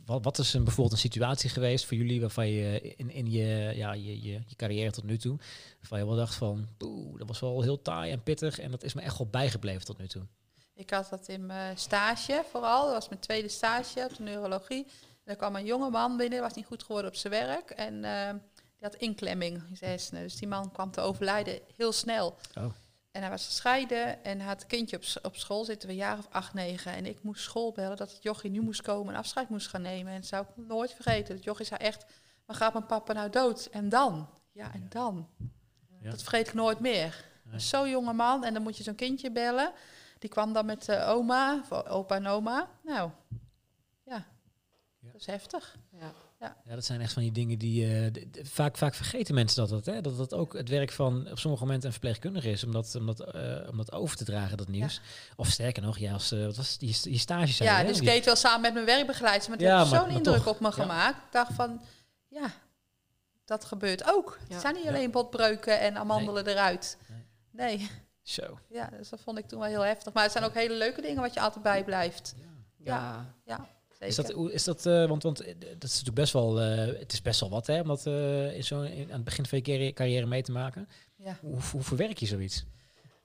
wat, wat is een, bijvoorbeeld een situatie geweest voor jullie waarvan je in, in je, ja, je, je, je carrière tot nu toe, waarvan je wel dacht van, poeh, dat was wel heel taai en pittig en dat is me echt wel bijgebleven tot nu toe? Ik had dat in mijn stage vooral. Dat was mijn tweede stage op de neurologie. Er kwam een jonge man binnen, was niet goed geworden op zijn werk. En uh, die had inklemming in zijn hersenen. Dus die man kwam te overlijden heel snel. Oh. En hij was gescheiden en had een kindje op, op school zitten, een jaar of acht, negen. En ik moest school bellen dat het jochie nu moest komen en afscheid moest gaan nemen. En dat zou ik nooit vergeten. Het jochie zei echt, maar gaat mijn papa nou dood? En dan? Ja, en dan? Ja. Dat vergeet ik nooit meer. Zo'n jonge man en dan moet je zo'n kindje bellen. Die kwam dan met uh, oma, opa en oma. Nou, dat is heftig. Ja. Ja. ja, dat zijn echt van die dingen die uh, vaak, vaak vergeten mensen dat het, hè, dat het ook het werk van op sommige momenten een verpleegkundige is om dat, om dat, uh, om dat over te dragen, dat nieuws. Of sterker nog, ja, als uh, wat was die, die stage zijn. Ja, dus ik deed wel samen met mijn werkbegeleider, maar het heeft zo'n indruk op me gemaakt. Ik dacht van, ja, dat gebeurt ook. Het zijn niet alleen botbreuken en amandelen eruit. Nee. nee. Zo. Ja, dus dat vond ik toen wel heel heftig. Maar het zijn ook hele leuke dingen wat je altijd bijblijft. Ja. ja. Is dat, is dat uh, want, want eh, dat is natuurlijk best wel, uh, het is best wel wat hè, om dat uh, in zo, in, aan het begin van je carrière mee te maken. Ja. Hoe, hoe verwerk je zoiets?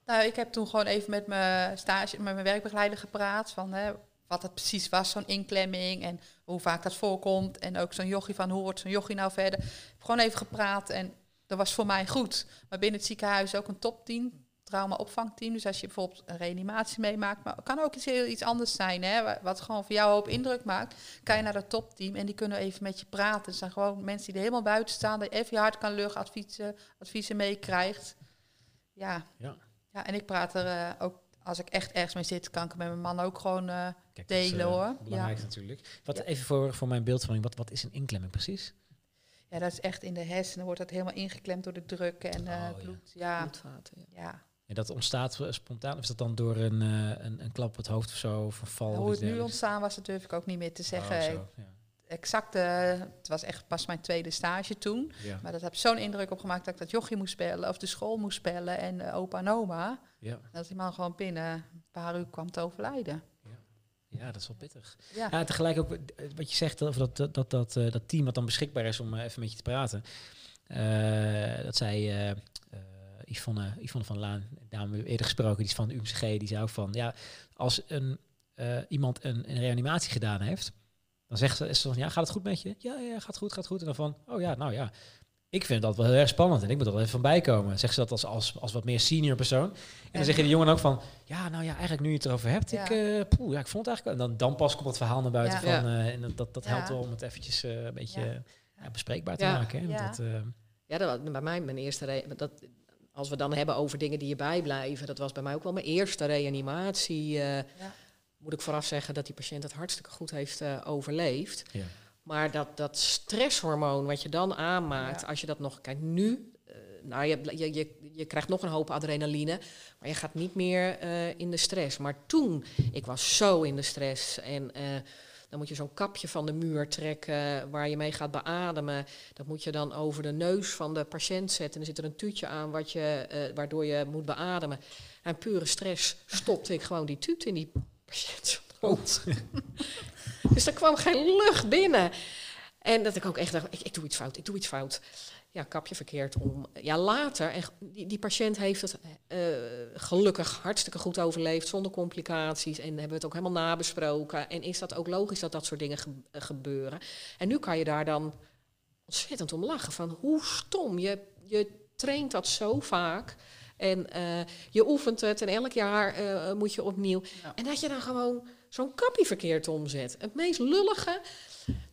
Nou, ik heb toen gewoon even met mijn stage, met mijn werkbegeleider gepraat van hè, wat het precies was, zo'n inklemming en hoe vaak dat voorkomt. En ook zo'n jochie van hoe wordt zo'n jochie nou verder. Ik heb gewoon even gepraat en dat was voor mij goed. Maar binnen het ziekenhuis ook een top 10 trauma-opvangteam. Dus als je bijvoorbeeld een reanimatie meemaakt, maar het kan ook iets, heel, iets anders zijn, hè, wat gewoon voor jou hoop indruk maakt, kan je naar dat topteam en die kunnen even met je praten. Het zijn gewoon mensen die er helemaal buiten staan, dat je even je hart kan luchten, adviezen, adviezen meekrijgt. Ja. ja. ja, en ik praat er uh, ook, als ik echt ergens mee zit, kan ik met mijn man ook gewoon uh, delen is, uh, hoor. Belangrijk ja. natuurlijk. Wat, Even voor, voor mijn beeldvorming, wat, wat is een inklemming precies? Ja, dat is echt in de hersenen, wordt dat helemaal ingeklemd door de druk en uh, oh, bloed. Ja. Bloedvaten, ja. En dat ontstaat spontaan? Of is dat dan door een, uh, een, een, klap op het hoofd of zo? Of een val? Hoe het nu ontstaan was, dat durf ik ook niet meer te zeggen. Oh, zo, ja. Exact, uh, het was echt pas mijn tweede stage toen. Ja. Maar dat heb zo'n indruk op gemaakt dat ik dat jochie moest bellen. Of de school moest bellen en uh, opa en oma. Ja. Dat die man gewoon binnen een paar uur kwam te overlijden. Ja, dat is wel pittig. Ja. ja tegelijk ook wat je zegt, over dat, dat, dat, dat, dat team wat dan beschikbaar is om even met je te praten. dat zij Yvonne, Yvonne van Laan, daar hebben we eerder gesproken, die is van de UMCG, die zei ook van, ja, als een, uh, iemand een, een, reanimatie gedaan heeft, dan zegt ze, is ze van, ja, gaat het goed met je? Ja, ja, gaat goed, gaat goed. En dan van, oh ja, nou ja, ik vind dat wel heel erg spannend en ik moet er wel even van bijkomen. Zegt ze dat als, als, als wat meer senior persoon. En dan zeg je de jongen ook van, ja, nou ja, eigenlijk nu je het erover hebt, ik, uh, poeh, ja, ik vond het eigenlijk... En dan, dan pas komt het verhaal naar buiten van, uh, en dat, dat, dat helpt wel om het eventjes uh, een beetje bespreekbaar te maken. Hè? Ja. Dat, ja, dat was bij mij mijn eerste... Dat, als we dan hebben over dingen die je bijblijven, dat was bij mij ook wel mijn eerste reanimatie. Uh, ja. Moet ik vooraf zeggen dat die patiënt het hartstikke goed heeft uh, overleefd. Ja. Maar dat, dat stresshormoon wat je dan aanmaakt, ja. als je dat nog kijkt nu, uh, nou je, je, je, je, krijgt nog een hoop adrenaline, maar je gaat niet meer in de stress. Maar toen, ik was zo in de stress en dan moet je zo'n kapje van de muur trekken waar je mee gaat beademen. Dat moet je dan over de neus van de patiënt zetten. En er zit er een tuutje aan wat je, uh, waardoor je moet beademen. En pure stress stopte ik gewoon die tuut in die patiënt. Oh. dus er kwam geen lucht binnen. En dat ik ook echt dacht, ik, ik doe iets fout, ik doe iets fout ja, kapje verkeerd om. Ja, later, en die, die patiënt heeft het uh, gelukkig hartstikke goed overleefd, zonder complicaties. En hebben we het ook helemaal nabesproken. En is dat ook logisch dat dat soort dingen eh, gebeuren? En nu kan je daar dan ontzettend om lachen. Van hoe stom, je, je traint dat zo vaak. En uh, je oefent het en elk jaar uh, moet je opnieuw. En dat je dan gewoon zo'n kapje verkeerd omzet. Het meest lullige.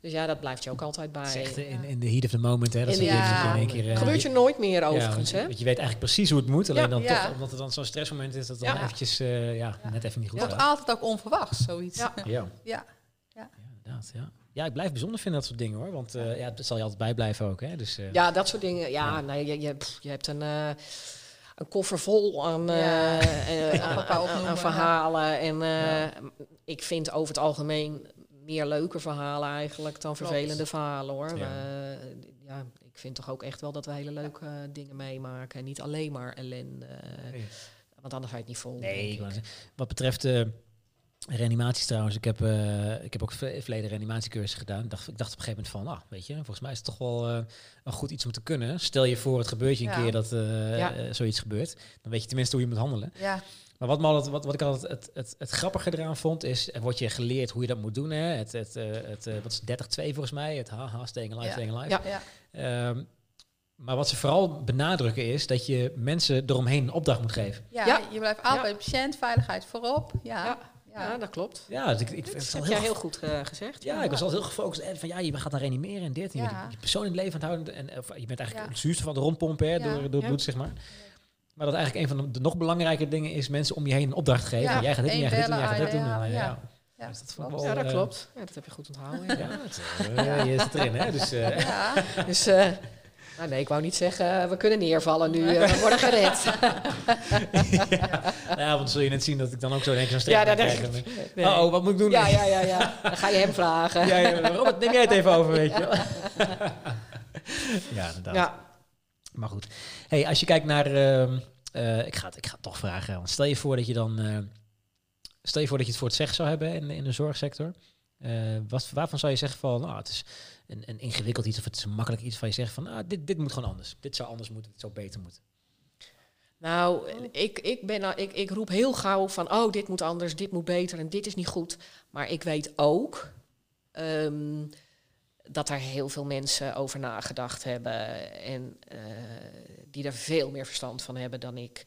Dus ja, dat blijft je ook altijd bij. Echt in, in de heat of the moment, hè? Dat in, ja. in één keer. Uh, Gebeurt je nooit meer overigens, hè? Want je weet eigenlijk precies hoe het moet, alleen dan toch, omdat het dan zo'n stressmoment is, dat dan eventjes, uh, ja, net even niet goed gaat. Wordt altijd ook onverwachts, zoiets. Ja. Ja. ja. inderdaad, ja. Ja, ik blijf bijzonder vinden dat soort dingen hoor. Want uh, ja, dat zal je altijd bijblijven ook. Hè? Dus, uh, ja, dat soort dingen. Ja, Nee, je, je, je hebt een, uh, een koffer vol aan, ja. aan, aan, aan, verhalen. En ik vind over het algemeen meer leuke verhalen eigenlijk dan vervelende verhalen hoor. Ja. ja. ik vind toch ook echt wel dat we hele leuke uh, dingen meemaken. En niet alleen maar ellende. Nee. Want anders ga je het niet vol. Nee, wat betreft uh, Reanimaties trouwens. Ik heb, eh, ik heb ook ve- verleden reanimatiecursus gedaan. Ik dacht, ik dacht op een gegeven moment van, ah, weet je, volgens mij is het toch wel eh, een goed iets om te kunnen. Stel je voor, het gebeurt je een Ja. keer dat eh, Ja. eh, zoiets gebeurt. Dan weet je tenminste hoe je moet handelen. Ja, Maar wat, me altijd, wat, wat ik altijd het, het, het grappige eraan vond, is er wordt je geleerd hoe je dat moet doen. Hè? Het, het, eh, het, eh, wat is 30-2 volgens mij? Het haha, staying alive, Ja. staying alive. Ja. ja, Ehm, maar wat ze vooral benadrukken is dat je mensen eromheen een opdracht moet geven. ja, Ja. je blijft altijd bij patiëntveiligheid voorop. Ja, Ja. ja. Ja, dat klopt. Ja, dus ik, ik vind Dat het heb jij heel goed eh, gezegd. Ja, ik was altijd heel gefocust eh, van ja, je gaat dan reanimeren en dit. En je Ja. persoon in het leven aan het houden. En, of, je bent eigenlijk Ja. het zuurstof van de rondpompen hè, Ja. door, door het Ja. bloed, zeg maar. Maar dat eigenlijk een van de, nog belangrijke dingen is mensen om je heen een opdracht geven. Ja. Jij gaat dit doen, jij gaat dit doen, jij gaat dit doen. Ja, ja. ja. Ja, Dus dat klopt. wel, Ja, dat eh, klopt. Ja, dat heb je goed onthouden. Ja. Ja, het, eh, je zit erin, hè? Dus, eh, Ja, Dus, eh, nou nee, ik wou niet zeggen, we kunnen neervallen nu, we worden gered. ja, want zul je net zien dat ik dan ook zo keer zo'n Ja, streep dat denk ik. Oh, oh, wat moet ik doen? Ja, ja, ja, ja. Dan ga je hem vragen. Ja, ja, Robert, neem jij het even over, weet je wel. ja, inderdaad. Ja. Maar goed. Hey, als je kijkt naar... ehm, eh, ik, ga ik ga het toch vragen. Want stel je voor dat je dan... eh, stel je voor dat je het voor het zeggen zou hebben in, in de zorgsector. Eh, wat, waarvan zou je zeggen van... Nou, het is een, een ingewikkeld iets of het is makkelijk iets... van je zegt van... Ah, dit, dit moet gewoon anders. Dit zou anders moeten. Dit zou beter moeten. Nou, ik, ik, ben, ik, ik roep heel gauw van, oh, dit moet anders, dit moet beter en dit is niet goed. Maar ik weet ook ehm, dat er heel veel mensen over nagedacht hebben en die er veel meer verstand van hebben dan ik.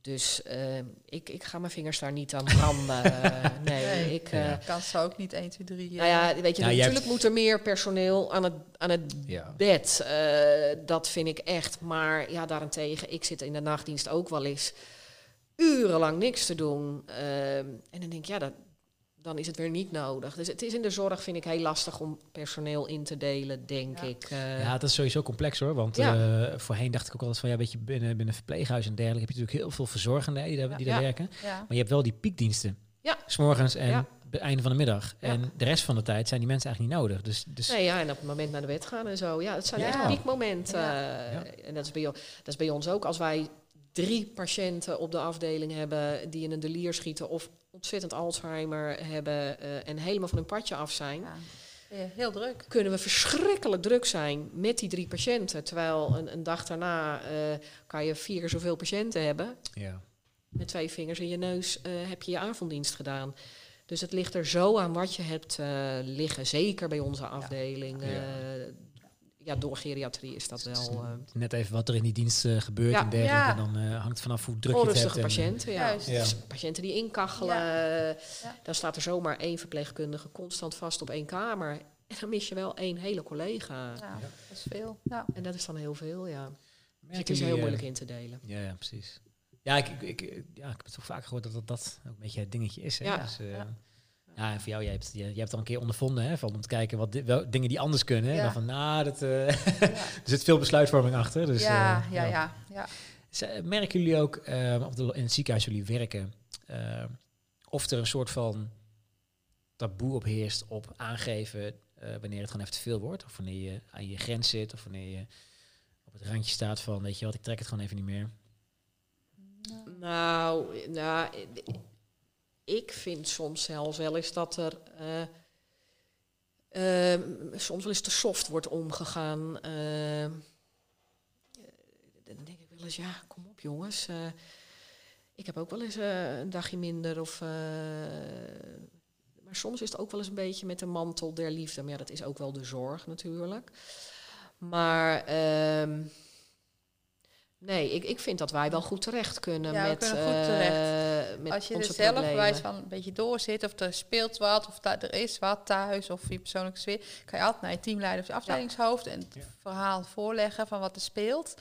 Dus ehm, ik, ik ga mijn vingers daar niet aan branden. nee, Nee. ik... eh, Ja. kan zo ook niet 1, 2, 3. Nou ja, weet je, Nou, je natuurlijk moet er meer personeel aan het, aan het Ja. bed. Eh, dat vind ik echt. Maar ja, daarentegen, ik zit in de nachtdienst ook wel eens urenlang niks te doen. Ehm, en dan denk ik, ja, dat, dan is het weer niet nodig. Dus het is in de zorg, vind ik, heel lastig om personeel in te delen, denk Ja. ik. Eh, Ja, dat is sowieso complex hoor. Want Ja. eh, voorheen dacht ik ook altijd van... Ja, weet je, binnen, binnen verpleeghuis en dergelijke... heb je natuurlijk heel veel verzorgenden die, daar, die daar Ja. werken. Ja. Maar je hebt wel die piekdiensten. Ja. S'morgens en Ja. het einde van de middag. Ja. En de rest van de tijd zijn die mensen eigenlijk niet nodig. Dus, dus Nee, ja, en op het moment naar de bed gaan en zo. Ja, het zijn Ja. echt piekmomenten. Ja. Eh, Ja. En dat is, bij, jou- dat is bij ons ook. Als wij drie patiënten op de afdeling hebben die in een delier schieten of ontzettend Alzheimer hebben eh, en helemaal van hun padje af zijn, Ja. Ja, Heel druk. kunnen we verschrikkelijk druk zijn met die drie patiënten. Terwijl een, een dag daarna eh, kan je vier keer zoveel patiënten hebben. ja. Met twee vingers in je neus eh, heb je je avonddienst gedaan. Dus het ligt er zo aan wat je hebt eh, liggen. Zeker bij onze afdeling. Ja. Ja, door geriatrie is dat is wel... eh, net even wat er in die dienst eh, gebeurt Ja. en dergelijke. Ja. En dan eh, hangt vanaf hoe druk je het hebt. onrustige en, patiënten, ja. Juist. Ja. Dus patiënten die inkachelen. Ja. Dan staat er zomaar één verpleegkundige constant vast op één kamer. En dan mis je wel één hele collega. Ja, dat is veel. Ja. En dat is dan heel veel, ja. Dus merken het is heel moeilijk in te delen. Ja, ja, precies. Ja, ik, ik, ja, ik heb het toch vaak gehoord dat dat, dat ook een beetje het dingetje is. Hè? Ja. Dus, Ja. en voor jou, jij hebt, jij, hebt al een keer ondervonden hè, van om te kijken wat wel, dingen die anders kunnen. Hè? Ja. En dan van, nou, dat, eh, Ja. er zit veel besluitvorming achter. Dus, ja, eh, ja, ja, ja. Z- Merken jullie ook, eh, of de, in het ziekenhuis jullie werken, eh, of er een soort van taboe op heerst op aangeven eh, wanneer het gewoon even te veel wordt? Of wanneer je aan je grens zit, of wanneer je op het randje staat van, weet je wat, ik trek het gewoon even niet meer. Nou, nou, ik vind soms zelfs wel eens dat er eh, ehm, soms wel eens te soft wordt omgegaan. Ehm, dan denk ik wel eens, ja, kom op jongens. eh, ik heb ook wel eens eh, een dagje minder. Of, eh, maar soms is het ook wel eens een beetje met de mantel der liefde. Maar ja, dat is ook wel de zorg natuurlijk. Maar ehm, nee, ik, ik vind dat wij wel goed terecht kunnen Ja, we met, kunnen goed eh, terecht. met Als je er zelf wijs van een beetje doorzit, of er speelt wat, of da- er is wat thuis, of je persoonlijke sfeer, kan je altijd naar je teamleider of je afdelingshoofd en het Ja. verhaal voorleggen van wat er speelt.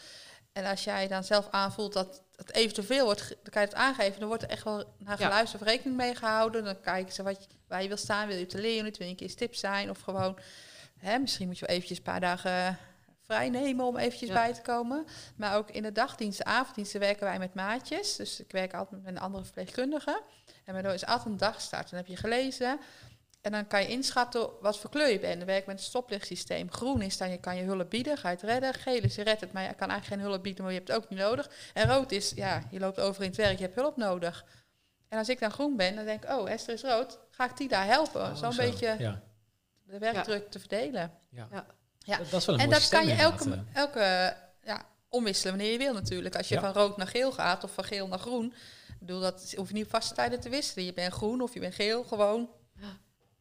En als jij dan zelf aanvoelt dat het even te veel wordt, dan kan je het aangeven. Dan wordt er echt wel naar Ja. geluisterd of rekening mee gehouden. Dan kijken ze wat je, waar je wil staan. Wil je te leren, wil je een keer stip zijn? Of gewoon, hè, misschien moet je wel eventjes een paar dagen vrij nemen om eventjes Ja. bij te komen. Maar ook in de dagdiensten, avonddiensten werken wij met maatjes. Dus ik werk altijd met een andere verpleegkundige. En waardoor is altijd een dagstart. Dan heb je gelezen. En dan kan je inschatten wat voor kleur je bent. Dan werk ik met een stoplichtsysteem. Groen is dan je kan je hulp bieden, ga je het redden. Geel is je redt het, maar je kan eigenlijk geen hulp bieden, maar je hebt het ook niet nodig. En rood is, ja, je loopt over in het werk, je hebt hulp nodig. En als ik dan groen ben, dan denk ik, oh, Esther is rood. Ga ik die daar helpen? Oh, Zo'n zo. beetje Ja. de werkdruk te verdelen. Ja. Ja. Ja. Dat, dat is wel een En mooi dat kan je elke, elke ja, omwisselen wanneer je wil natuurlijk. Als je Ja. van rood naar geel gaat of van geel naar groen. Ik bedoel, dat hoef je niet vaste tijden te wisselen. Je bent groen of je bent geel, gewoon.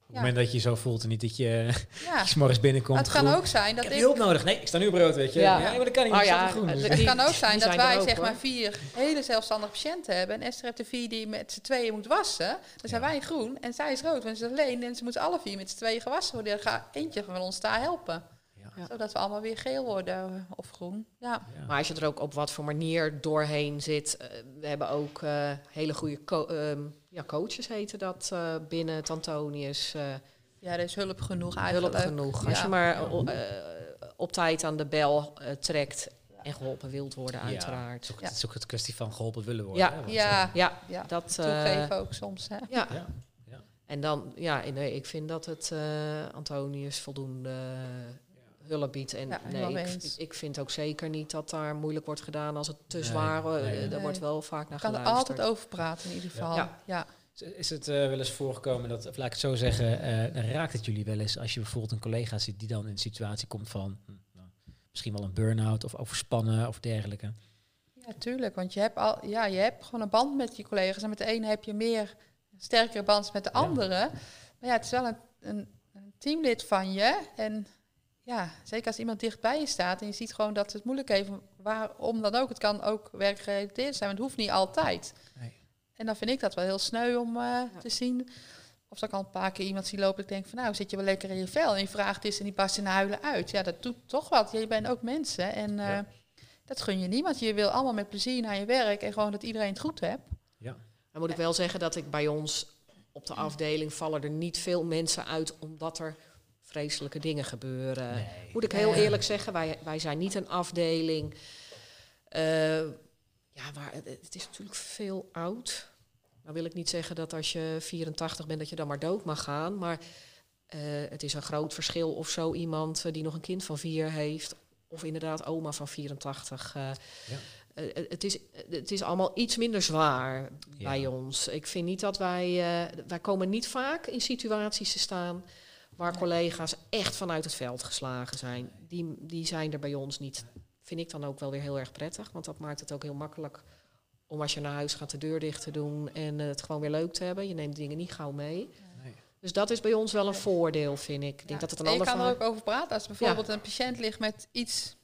Op het moment dat je zo voelt en niet dat je Ja. s morgens binnenkomt. Maar het kan groen. ook zijn Ik dat heb ik... hulp nodig. Nee, ik sta nu op rood, weet je. Ja, Ja. maar dat kan niet. Oh ja, groen. Dus, de- Het kan ook zijn dat wij ook, zeg maar vier hele zelfstandige patiënten hebben. En Esther heeft er vier die met z'n tweeën moet wassen. Dan zijn Ja. wij groen en zij is rood. Want ze is alleen en ze moeten alle vier met z'n tweeën gewassen worden. Dan gaat eentje van ons daar helpen. Ja. Zodat we allemaal weer geel worden eh, of groen. Ja. ja. Maar als je er ook op wat voor manier doorheen zit. eh, we hebben ook eh, hele goede co- ehm, ja, coaches, heten dat eh, binnen het Antonius. eh, ja, er is hulp genoeg eigenlijk. hulp genoeg. Als je maar eh, op tijd aan de bel trekt en geholpen wilt worden, Ja, uiteraard. Het is, ook, Ja. het is ook het kwestie van geholpen willen worden. Ja. hè, want, Ja. Ja, Ja, dat. eh, toegeven ook soms. Hè. ja. ja. En dan, ja, nee, ik vind dat het eh, Antonius voldoende hulp biedt. En Ja, nee, ik, ik vind ook zeker niet dat daar moeilijk wordt gedaan als het te Nee, zwaar wordt. nee. Eh, Daar Nee. wordt wel vaak naar Ik kan er altijd over praten in ieder geval. Ja. Ja. Is het eh, wel eens voorgekomen dat, of laat ik het zo zeggen, eh, raakt het jullie wel eens als je bijvoorbeeld een collega ziet die dan in een situatie komt van hm, nou, misschien wel een burn-out of overspannen of dergelijke? Ja, tuurlijk. Want je hebt, al, ja, je hebt gewoon een band met je collega's. En met de ene heb je meer een sterkere band met de Ja. andere. Maar ja, het is wel een, een, een teamlid van je. En ja, zeker als iemand dichtbij je staat en je ziet gewoon dat ze het moeilijk heeft, waarom dan ook. Het kan ook werkgerelateerd zijn, maar het hoeft niet altijd. Nee. En dan vind ik dat wel heel sneu om eh, te zien. Of dat ik al een paar keer iemand zie lopen, ik denk van nou, zit je wel lekker in je vel. En je vraagt is en die barst in huilen uit. Ja, dat doet toch wat. Je bent ook mensen en eh, Ja. dat gun je niemand. Je wil allemaal met plezier naar je werk en gewoon dat iedereen het goed hebt. Ja. Dan moet ik wel zeggen dat ik bij ons op de afdeling vallen er niet veel mensen uit omdat er vreselijke dingen gebeuren. Nee. Moet ik heel eerlijk zeggen, wij, wij zijn niet een afdeling. eh, ja, waar, het, is natuurlijk veel oud. Nou wil ik niet zeggen dat als je 84 bent dat je dan maar dood mag gaan. Maar eh, het is een groot verschil of zo iemand eh, die nog een kind van vier heeft. Of inderdaad oma van 84. eh, Ja. het, is, het is allemaal iets minder zwaar Ja. bij ons. Ik vind niet dat wij... wij komen niet vaak in situaties te staan... waar collega's echt vanuit het veld geslagen zijn. Die, die zijn er bij ons niet. Vind ik dan ook wel weer heel erg prettig. Want dat maakt het ook heel makkelijk... om als je naar huis gaat de deur dicht te doen... en het gewoon weer leuk te hebben. Je neemt dingen niet gauw mee. Nee. Dus dat is bij ons wel een voordeel, vind ik. Ik denk Ja. dat het een en je ander kan er ook over praten. Als bijvoorbeeld een patiënt ligt met iets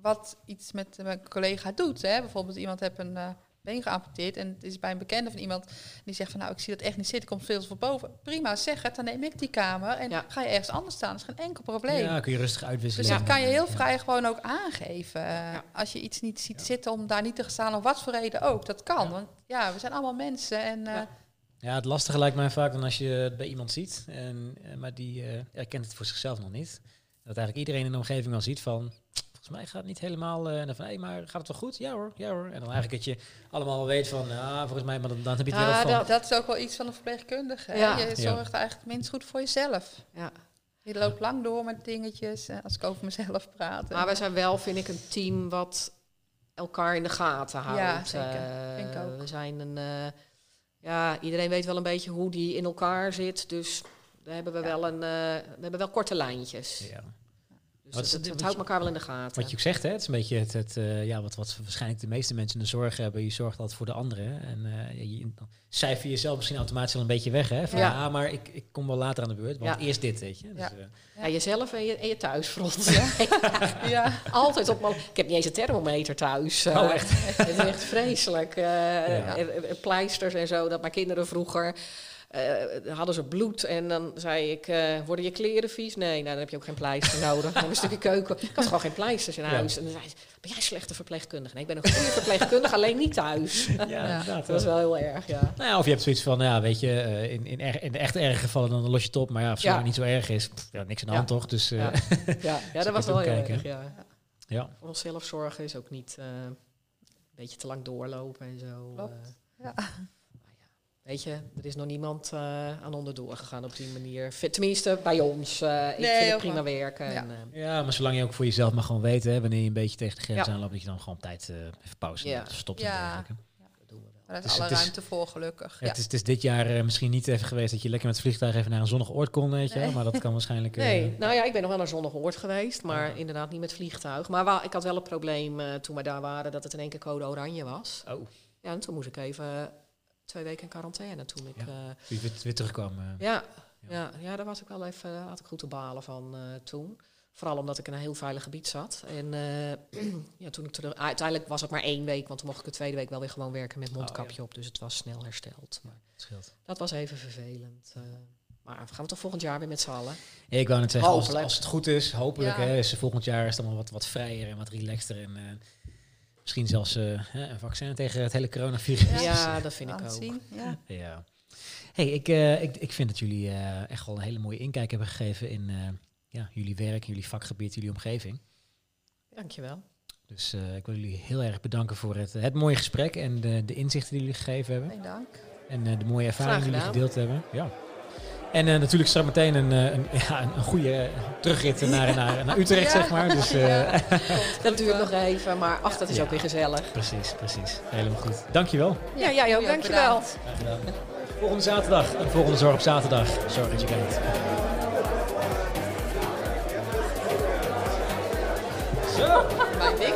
wat iets met een collega doet. Hè? Bijvoorbeeld iemand heeft een eh, been geamputeerd en het is bij een bekende van iemand die zegt van nou ik zie dat echt niet zitten, komt veel te veel boven. Prima, zeg het, dan neem ik die kamer en Ja. ga je ergens anders staan. Dat is geen enkel probleem. Ja, kun je rustig uitwisselen. Dus dat kan je heel Ja. vrij gewoon ook aangeven. eh, Ja. Als je iets niet ziet zitten om daar niet te gaan staan, of wat voor reden ook. Dat kan. Ja. Want ja, we zijn allemaal mensen. En eh, Ja. Ja, het lastige lijkt mij vaak dan als je het bij iemand ziet, en, eh, maar die eh, herkent het voor zichzelf nog niet. Dat eigenlijk iedereen in de omgeving al ziet van, volgens mij gaat het niet helemaal, eh, en dan van, hé, maar gaat het wel goed? Ja hoor, ja hoor. En dan eigenlijk dat je allemaal weet van, ja, volgens mij, maar dan, dan heb je het ja, wel van. dat, dat is ook wel iets van een verpleegkundige. hè. Je Ja. zorgt eigenlijk minst goed voor jezelf. Ja. Je loopt lang door met dingetjes, als ik over mezelf praat. Maar wij zijn wel, vind ik, een team wat elkaar in de gaten houdt. Ja, zeker. Eh, Vind ik ook. We zijn een... eh, ja, iedereen weet wel een beetje hoe die in elkaar zit. Dus daar hebben we, Ja. wel, een, eh, we hebben wel korte lijntjes. Ja. Dus wat houdt elkaar wel in de gaten. Wat je ook zegt, hè, het is een beetje het, het eh, ja, wat, wat waarschijnlijk de meeste mensen in de zorg hebben. Je zorgt altijd voor de anderen. En eh, je, cijfer je jezelf misschien automatisch al een beetje weg. Hè? Van, ja. Ja. maar ik, ik kom wel later aan de beurt, want Ja. eerst dit, weet je. Dus, Ja. eh, Ja, jezelf en je, en je thuisfront. ja. Altijd op... Ik heb niet eens een thermometer thuis. Oh, echt? Het is echt vreselijk. Pleisters en zo. Dat mijn kinderen vroeger... eh, hadden ze bloed en dan zei ik, eh, worden je kleren vies? Nee, nou, dan heb je ook geen pleister nodig. Dan een stukje keuken. Ik had gewoon geen pleisters in Ja. huis. En dan zei ze, ben jij een slechte verpleegkundige? Nee, ik ben een goede verpleegkundige, alleen niet thuis. ja. Dat was wel heel erg, ja. Nou ja, of je hebt zoiets van, ja, weet je, eh, in, in, er- in de echt erge gevallen dan los je het op. Maar ja, als het Ja. niet zo erg is, pff, ja, niks aan de Ja. hand toch? Dus eh, Ja, ja, ja dat was wel heel erg, ja. ja. Voor onszelf zorgen is ook niet eh, een beetje te lang doorlopen en zo. Klopt. eh. Ja. Weet je, er is nog niemand eh, aan onderdoor gegaan op die manier. Tenminste, bij ons. Eh, ik Nee, vind het prima werken. Ja. En, eh, ja, maar zolang je ook voor jezelf maar gewoon weet, hè, wanneer je een beetje tegen de grens Ja. aanloopt, dat je dan gewoon op tijd eh, even pauze Ja. stopt en Ja. dat doen we wel. Maar daar is Dus alle is- ruimte voor, gelukkig. Ja, Ja. het, is, het is dit jaar misschien niet even geweest dat je lekker met het vliegtuig even naar een zonnig oord kon, weet je Nee. Maar dat kan waarschijnlijk... eh, Nee, nou ja, ik ben nog wel naar Zonnegoord geweest, maar Ja. inderdaad niet met vliegtuig. Maar wel, ik had wel een probleem eh, toen we daar waren dat het in één keer code oranje was. Oh, Ja, en toen moest ik even twee weken in quarantaine toen ik... Ja. eh, weer, weer terugkwam. eh. Ja, Ja. ja. Ja, daar was ik wel even, had ik goed te balen van eh, toen. Vooral omdat ik in een heel veilig gebied zat. En eh, ja, toen ik terug, uiteindelijk was het maar één week, want toen mocht ik de tweede week wel weer gewoon werken met mondkapje op. Dus het was snel hersteld. Maar dat was even vervelend. eh. maar we gaan we toch volgend jaar weer met z'n allen. Ik wou net zeggen, als, het goed is, hopelijk hè, is volgend jaar is het allemaal wat, wat vrijer en wat relaxter. En eh, misschien zelfs eh, hè, een vaccin tegen het hele coronavirus. Ja, dat vind ik ook. zien. Ja. Ja. Hey, ik, eh, ik, ik vind dat jullie eh, echt wel een hele mooie inkijk hebben gegeven in eh, ja, jullie werk, jullie vakgebied, jullie omgeving. Dankjewel. Dus eh, ik wil jullie heel erg bedanken voor het, het mooie gesprek en de, de inzichten die jullie gegeven hebben. Nee, dank. En eh, de mooie ervaringen die jullie gedeeld hebben. Ja. En eh, natuurlijk straks meteen een, eh, een, ja, een, een goede eh, terugrit naar, naar, naar Utrecht, Ja. zeg maar. Dus eh, Ja. Dat duurt nog even, maar ach, dat is Ja. ook weer gezellig. precies, precies. Helemaal goed. Dankjewel. Ja, jij ook. Dankjewel. gedaan. Volgende zaterdag. En volgende zorg op zaterdag. Zorg dat je kijkt. Zo. Mijn ding.